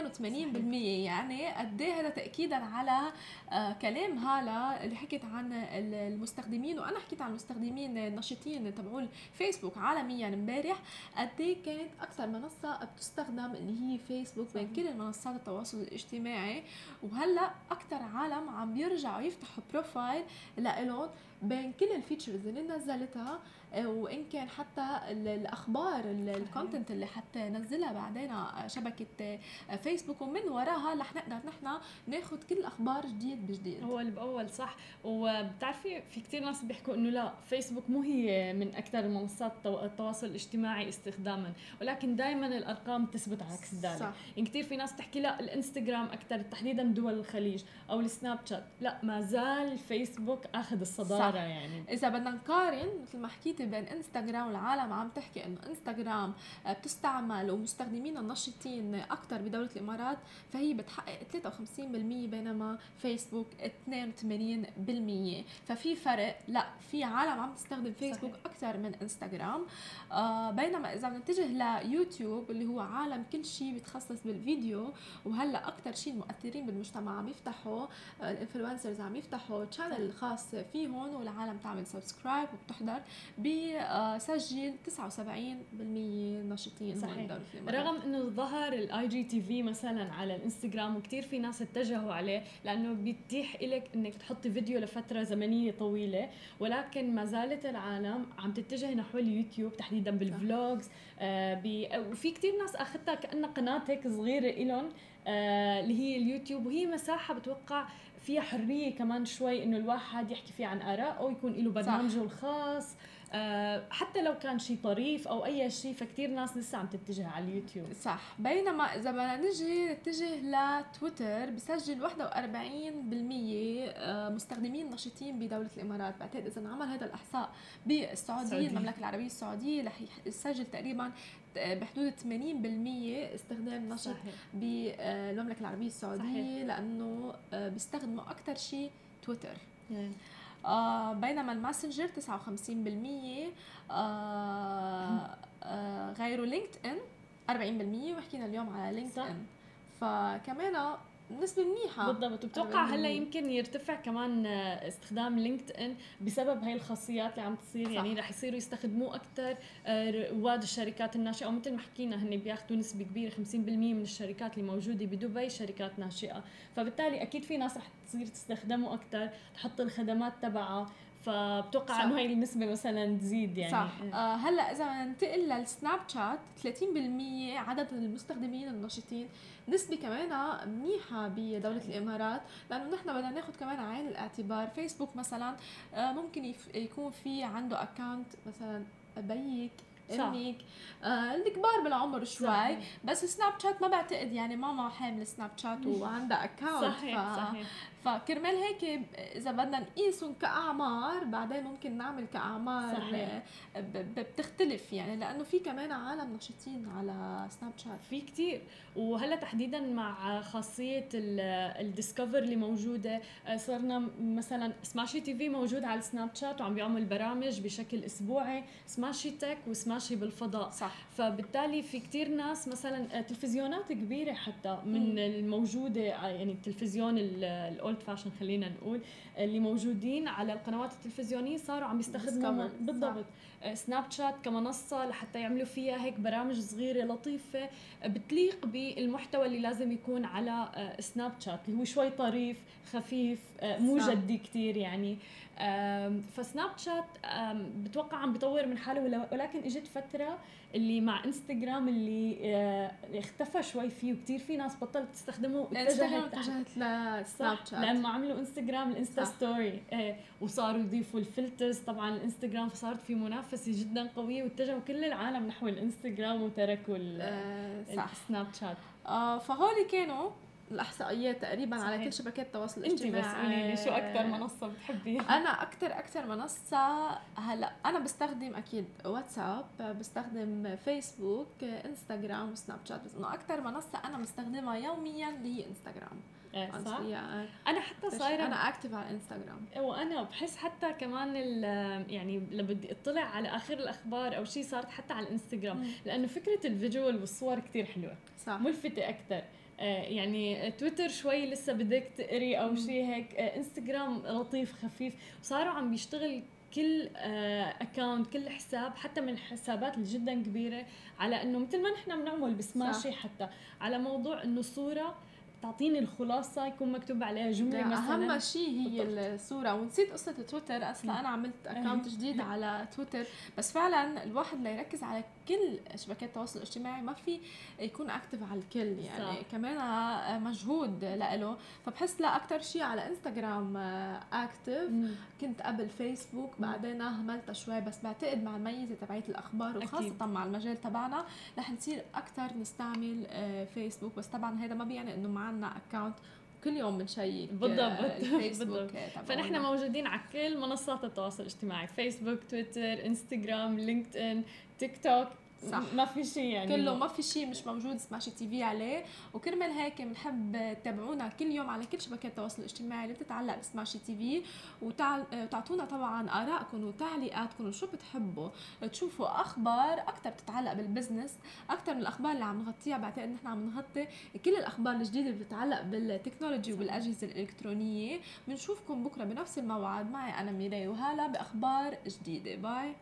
يعني قد إيه هذا تأكيدا على آه، كلام هالة اللي حكت عن ال- المستخدمين. وأنا حكيت عن المستخدمين النشطين تبعوا الفيسبوك عالميا امبارح. قد إيه كانت أكثر منصة بتستخدم اللي هي فيسبوك بين كل المنصات التواصل الاجتماعي؟ وهلأ أكثر عالم عم بيرجعوا يفتحوا profile لإلهم. بين كل ال features اللي نزلتها آه، وإن كان حتى ال- الأخبار ال content اللي حتنزلها بعدين على شبكة آه، فيسبوك ومن وراها رح نقدر نحن ناخذ كل الاخبار جديد بجديد. أول بأول صح. وبتعرفي في كثير ناس بيحكوا إنه لا فيسبوك مو هي من أكثر منصات التو- التواصل الاجتماعي استخداما. ولكن دائما الأرقام تثبت عكس ذلك. صح. يعني كثير في ناس تحكي لا الإنستغرام أكثر تحديدا دول الخليج أو السناب شات. لا ما زال فيسبوك آخذ الصدارة. صح. يعني. إذا بدنا نقارن مثل ما حكيتي بين إنستغرام والعالم عم تحكي إنه إنستغرام آه، بتستعمل ومستخدمين النشطين أكثر بدولة الإمارات فهي بتحقق 53% بينما فيسبوك 82% ففي فرق لا في عالم عم تستخدم فيسبوك. أكثر من إنستغرام. آه بينما إذا بنتجه ليوتيوب اللي هو عالم كل شيء بيتخصص بالفيديو وهلأ أكثر شيء المؤثرين بالمجتمع عم يفتحوا آه، ال influencers عم يفتحوا channel خاص فيهم والعالم تعمل subscribe وبتحضر بسجل 79% نشيطين هون صحيح. رغم إنه ظهر ال IGTV مثلا على الإنستغرام وكثير في ناس اتجهوا عليه لأنه بيتيح لك إنك تحطي فيديو لفترة زمنية طويلة ولكن ما زالت العالم عم تتجه نحو اليوتيوب تحديدا بال vlogs آه وفي كثير ناس أخذتها كأنها قناة هيك صغيرة إلهم آه اللي هي اليوتيوب وهي مساحة بتوقع فيها حرية كمان شوي إنه الواحد يحكي فيها عن ارائه ويكون له برنامجه الخاص. آه حتى لو كان شيء طريف أو أي شيء فكتير ناس لسه عم تتجه على اليوتيوب. صح. بينما إذا بدنا نجي نتجه لتويتر بسجل 41% آه، مستخدمين نشيطين بدولة الإمارات. بعتقد إذا انعمل هذا الإحصاء بالسعودية. المملكة العربية السعودية رح يسجل تقريبا آه، بحدود 80% استخدام نشط صحيح بالمملكه العربية السعودية صحيح. لأنه آه، بيستخدموا أكثر شيء تويتر يعني آه بينما الماسنجر 59% آه آه غيره لينكد إن 40% وحكينا اليوم على لينكد. إن فكمان نسبة منيحة. بالضبط. وبتوقع هلأ يمكن يرتفع كمان آه، استخدام لينكد ان بسبب هاي الخاصيات اللي عم تصير. يعني رح يصيروا يستخدموه أكثر آه، رواد الشركات الناشئة. ومثل ما حكينا هن بياخذوا نسبة كبيرة 50% من الشركات اللي موجودة بدبي شركات ناشئة. فبالتالي أكيد في ناس رح تصير تستخدمه أكثر تحط الخدمات تبعها. فبتوقع إنه هاي النسبة مثلا تزيد يعني. صح. آه هلأ إذا ننتقل للسناب شات 30% عدد المستخدمين النشطين نسبة كمان منيحة بدولة الإمارات لأنه نحن بدنا ناخذ كمان عين الاعتبار. فيسبوك مثلا آه ممكن يكون في عنده أكاونت مثلا بيك أمك آه الكبار بالعمر شوي. صحيح. بس سناب شات ما بعتقد يعني ماما حامل سناب شات وعندها account صحيح ف... صحيح. فكرمال هيك إذا بدنا نقيسهم كأعمار بعدين ممكن نعمل كأعمار صحيح. بتختلف يعني لأنه في كمان عالم نشيطين على سناب شات في كتير وهلا تحديدا مع خاصية ال discover اللي موجودة آه، صرنا مثلا سماشي تي في موجود على السناب شات وعم بيعمل برامج بشكل أسبوعي سماشي tech وسماشي بالفضاء صح فبالتالي في كتير ناس مثلا آه، تلفزيونات كبيرة حتى من م. الموجودة آه، يعني التلفزيون الاولد فاشن خلينا نقول اللي موجودين على القنوات التلفزيونية صاروا عم يستخدموا بالضبط. سناب شات كمنصة لحتى يعملوا فيها هيك برامج صغيرة لطيفة بتليق بالمحتوى اللي لازم يكون على سناب شات اللي هو شوي طريف خفيف مو جدي كثير يعني. فسناب شات بتوقع عم بيطور من حاله ولكن إجت فترة اللي مع إنستغرام اللي آه، اختفى شوي فيه وكثير في ناس بطلت تستخدمه واتجهت اتجهت لسناب شات لما عملوا إنستغرام الإنستا story إيه وصاروا يضيفوا ال filters طبعا الانستغرام فصارت في منافسة جدا قوية واتجهوا كل العالم نحو الإنستغرام وتركوا صح. السناب شات آه فهول كانوا الاحصائيات تقريبا صحيح. على كل شبكات التواصل الاجتماعي انت بس قولي لي شو أكثر منصة بتحبيها؟ أنا أكثر أكثر منصة هلأ أنا بستخدم أكيد واتساب بستخدم فيسبوك إنستغرام وسناب شات بس إنه أكثر منصة أنا بستخدمها يوميا اللي هي إنستغرام. إيه صح؟ أنا حتى صايرة أنا active على إنستغرام. وأنا بحس حتى كمان يعني لما بدي أطلع على آخر الأخبار أو شيء صارت حتى على الانستغرام لأنه فكرة ال visual والصور كثير حلوة. صح. ملفتة أكثر يعني تويتر شوي لسه بدك تقرئي أو شيء هيك. آه، إنستغرام لطيف خفيف. وصاروا عم بيشتغل كل account آه، كل حساب حتى من الحسابات اللي جدا كبيرة على إنه مثل ما نحن بنعمل بسماشي حتى على موضوع إنه صورة تعطيني الخلاصة يكون مكتوب عليها جملة مثلا. أهم شيء هي بالضبط. الصورة. ونسيت قصة تويتر أصلا أنا عملت account جديد على تويتر. بس فعلا الواحد ليركز على كل شبكات التواصل الاجتماعي ما في يكون active على الكل يعني. صح. كمان مجهود لإله. فبحس لا أكثر شيء على إنستغرام active كنت قبل فيسبوك بعدين اهملتها شوي بس بعتقد مع الميزة تبعت الأخبار وخاصة أكيد. مع المجال تبعنا رح نصير أكثر نستعمل فيسبوك بس طبعا هذا ما بيعني إنه معنا account كل يوم بنشيك بالضبط بالضبط. فنحن موجودين على كل منصات التواصل الاجتماعي فيسبوك تويتر انستغرام لينكد ان تيك توك صح. ما في شيء يعني. كله ما في شيء مش موجود سماشي تي في عليه. وكرمال هيك بنحب تتابعونا كل يوم على كل شبكات التواصل الاجتماعي اللي بتتعلق بسماشي تي في. وتعطونا طبعا آرائكم وتعليقاتكم وشو بتحبوا. تشوفوا أخبار أكثر بتتعلق بال business أكثر من الأخبار اللي عم نغطيها. بعتقد نحن عم نغطي كل الأخبار الجديدة اللي بتتعلق بال technology وبالأجهزة الإلكترونية. بنشوفكم بكرة بنفس الموعد. معي أنا ميراي وهالة بأخبار جديدة. bye.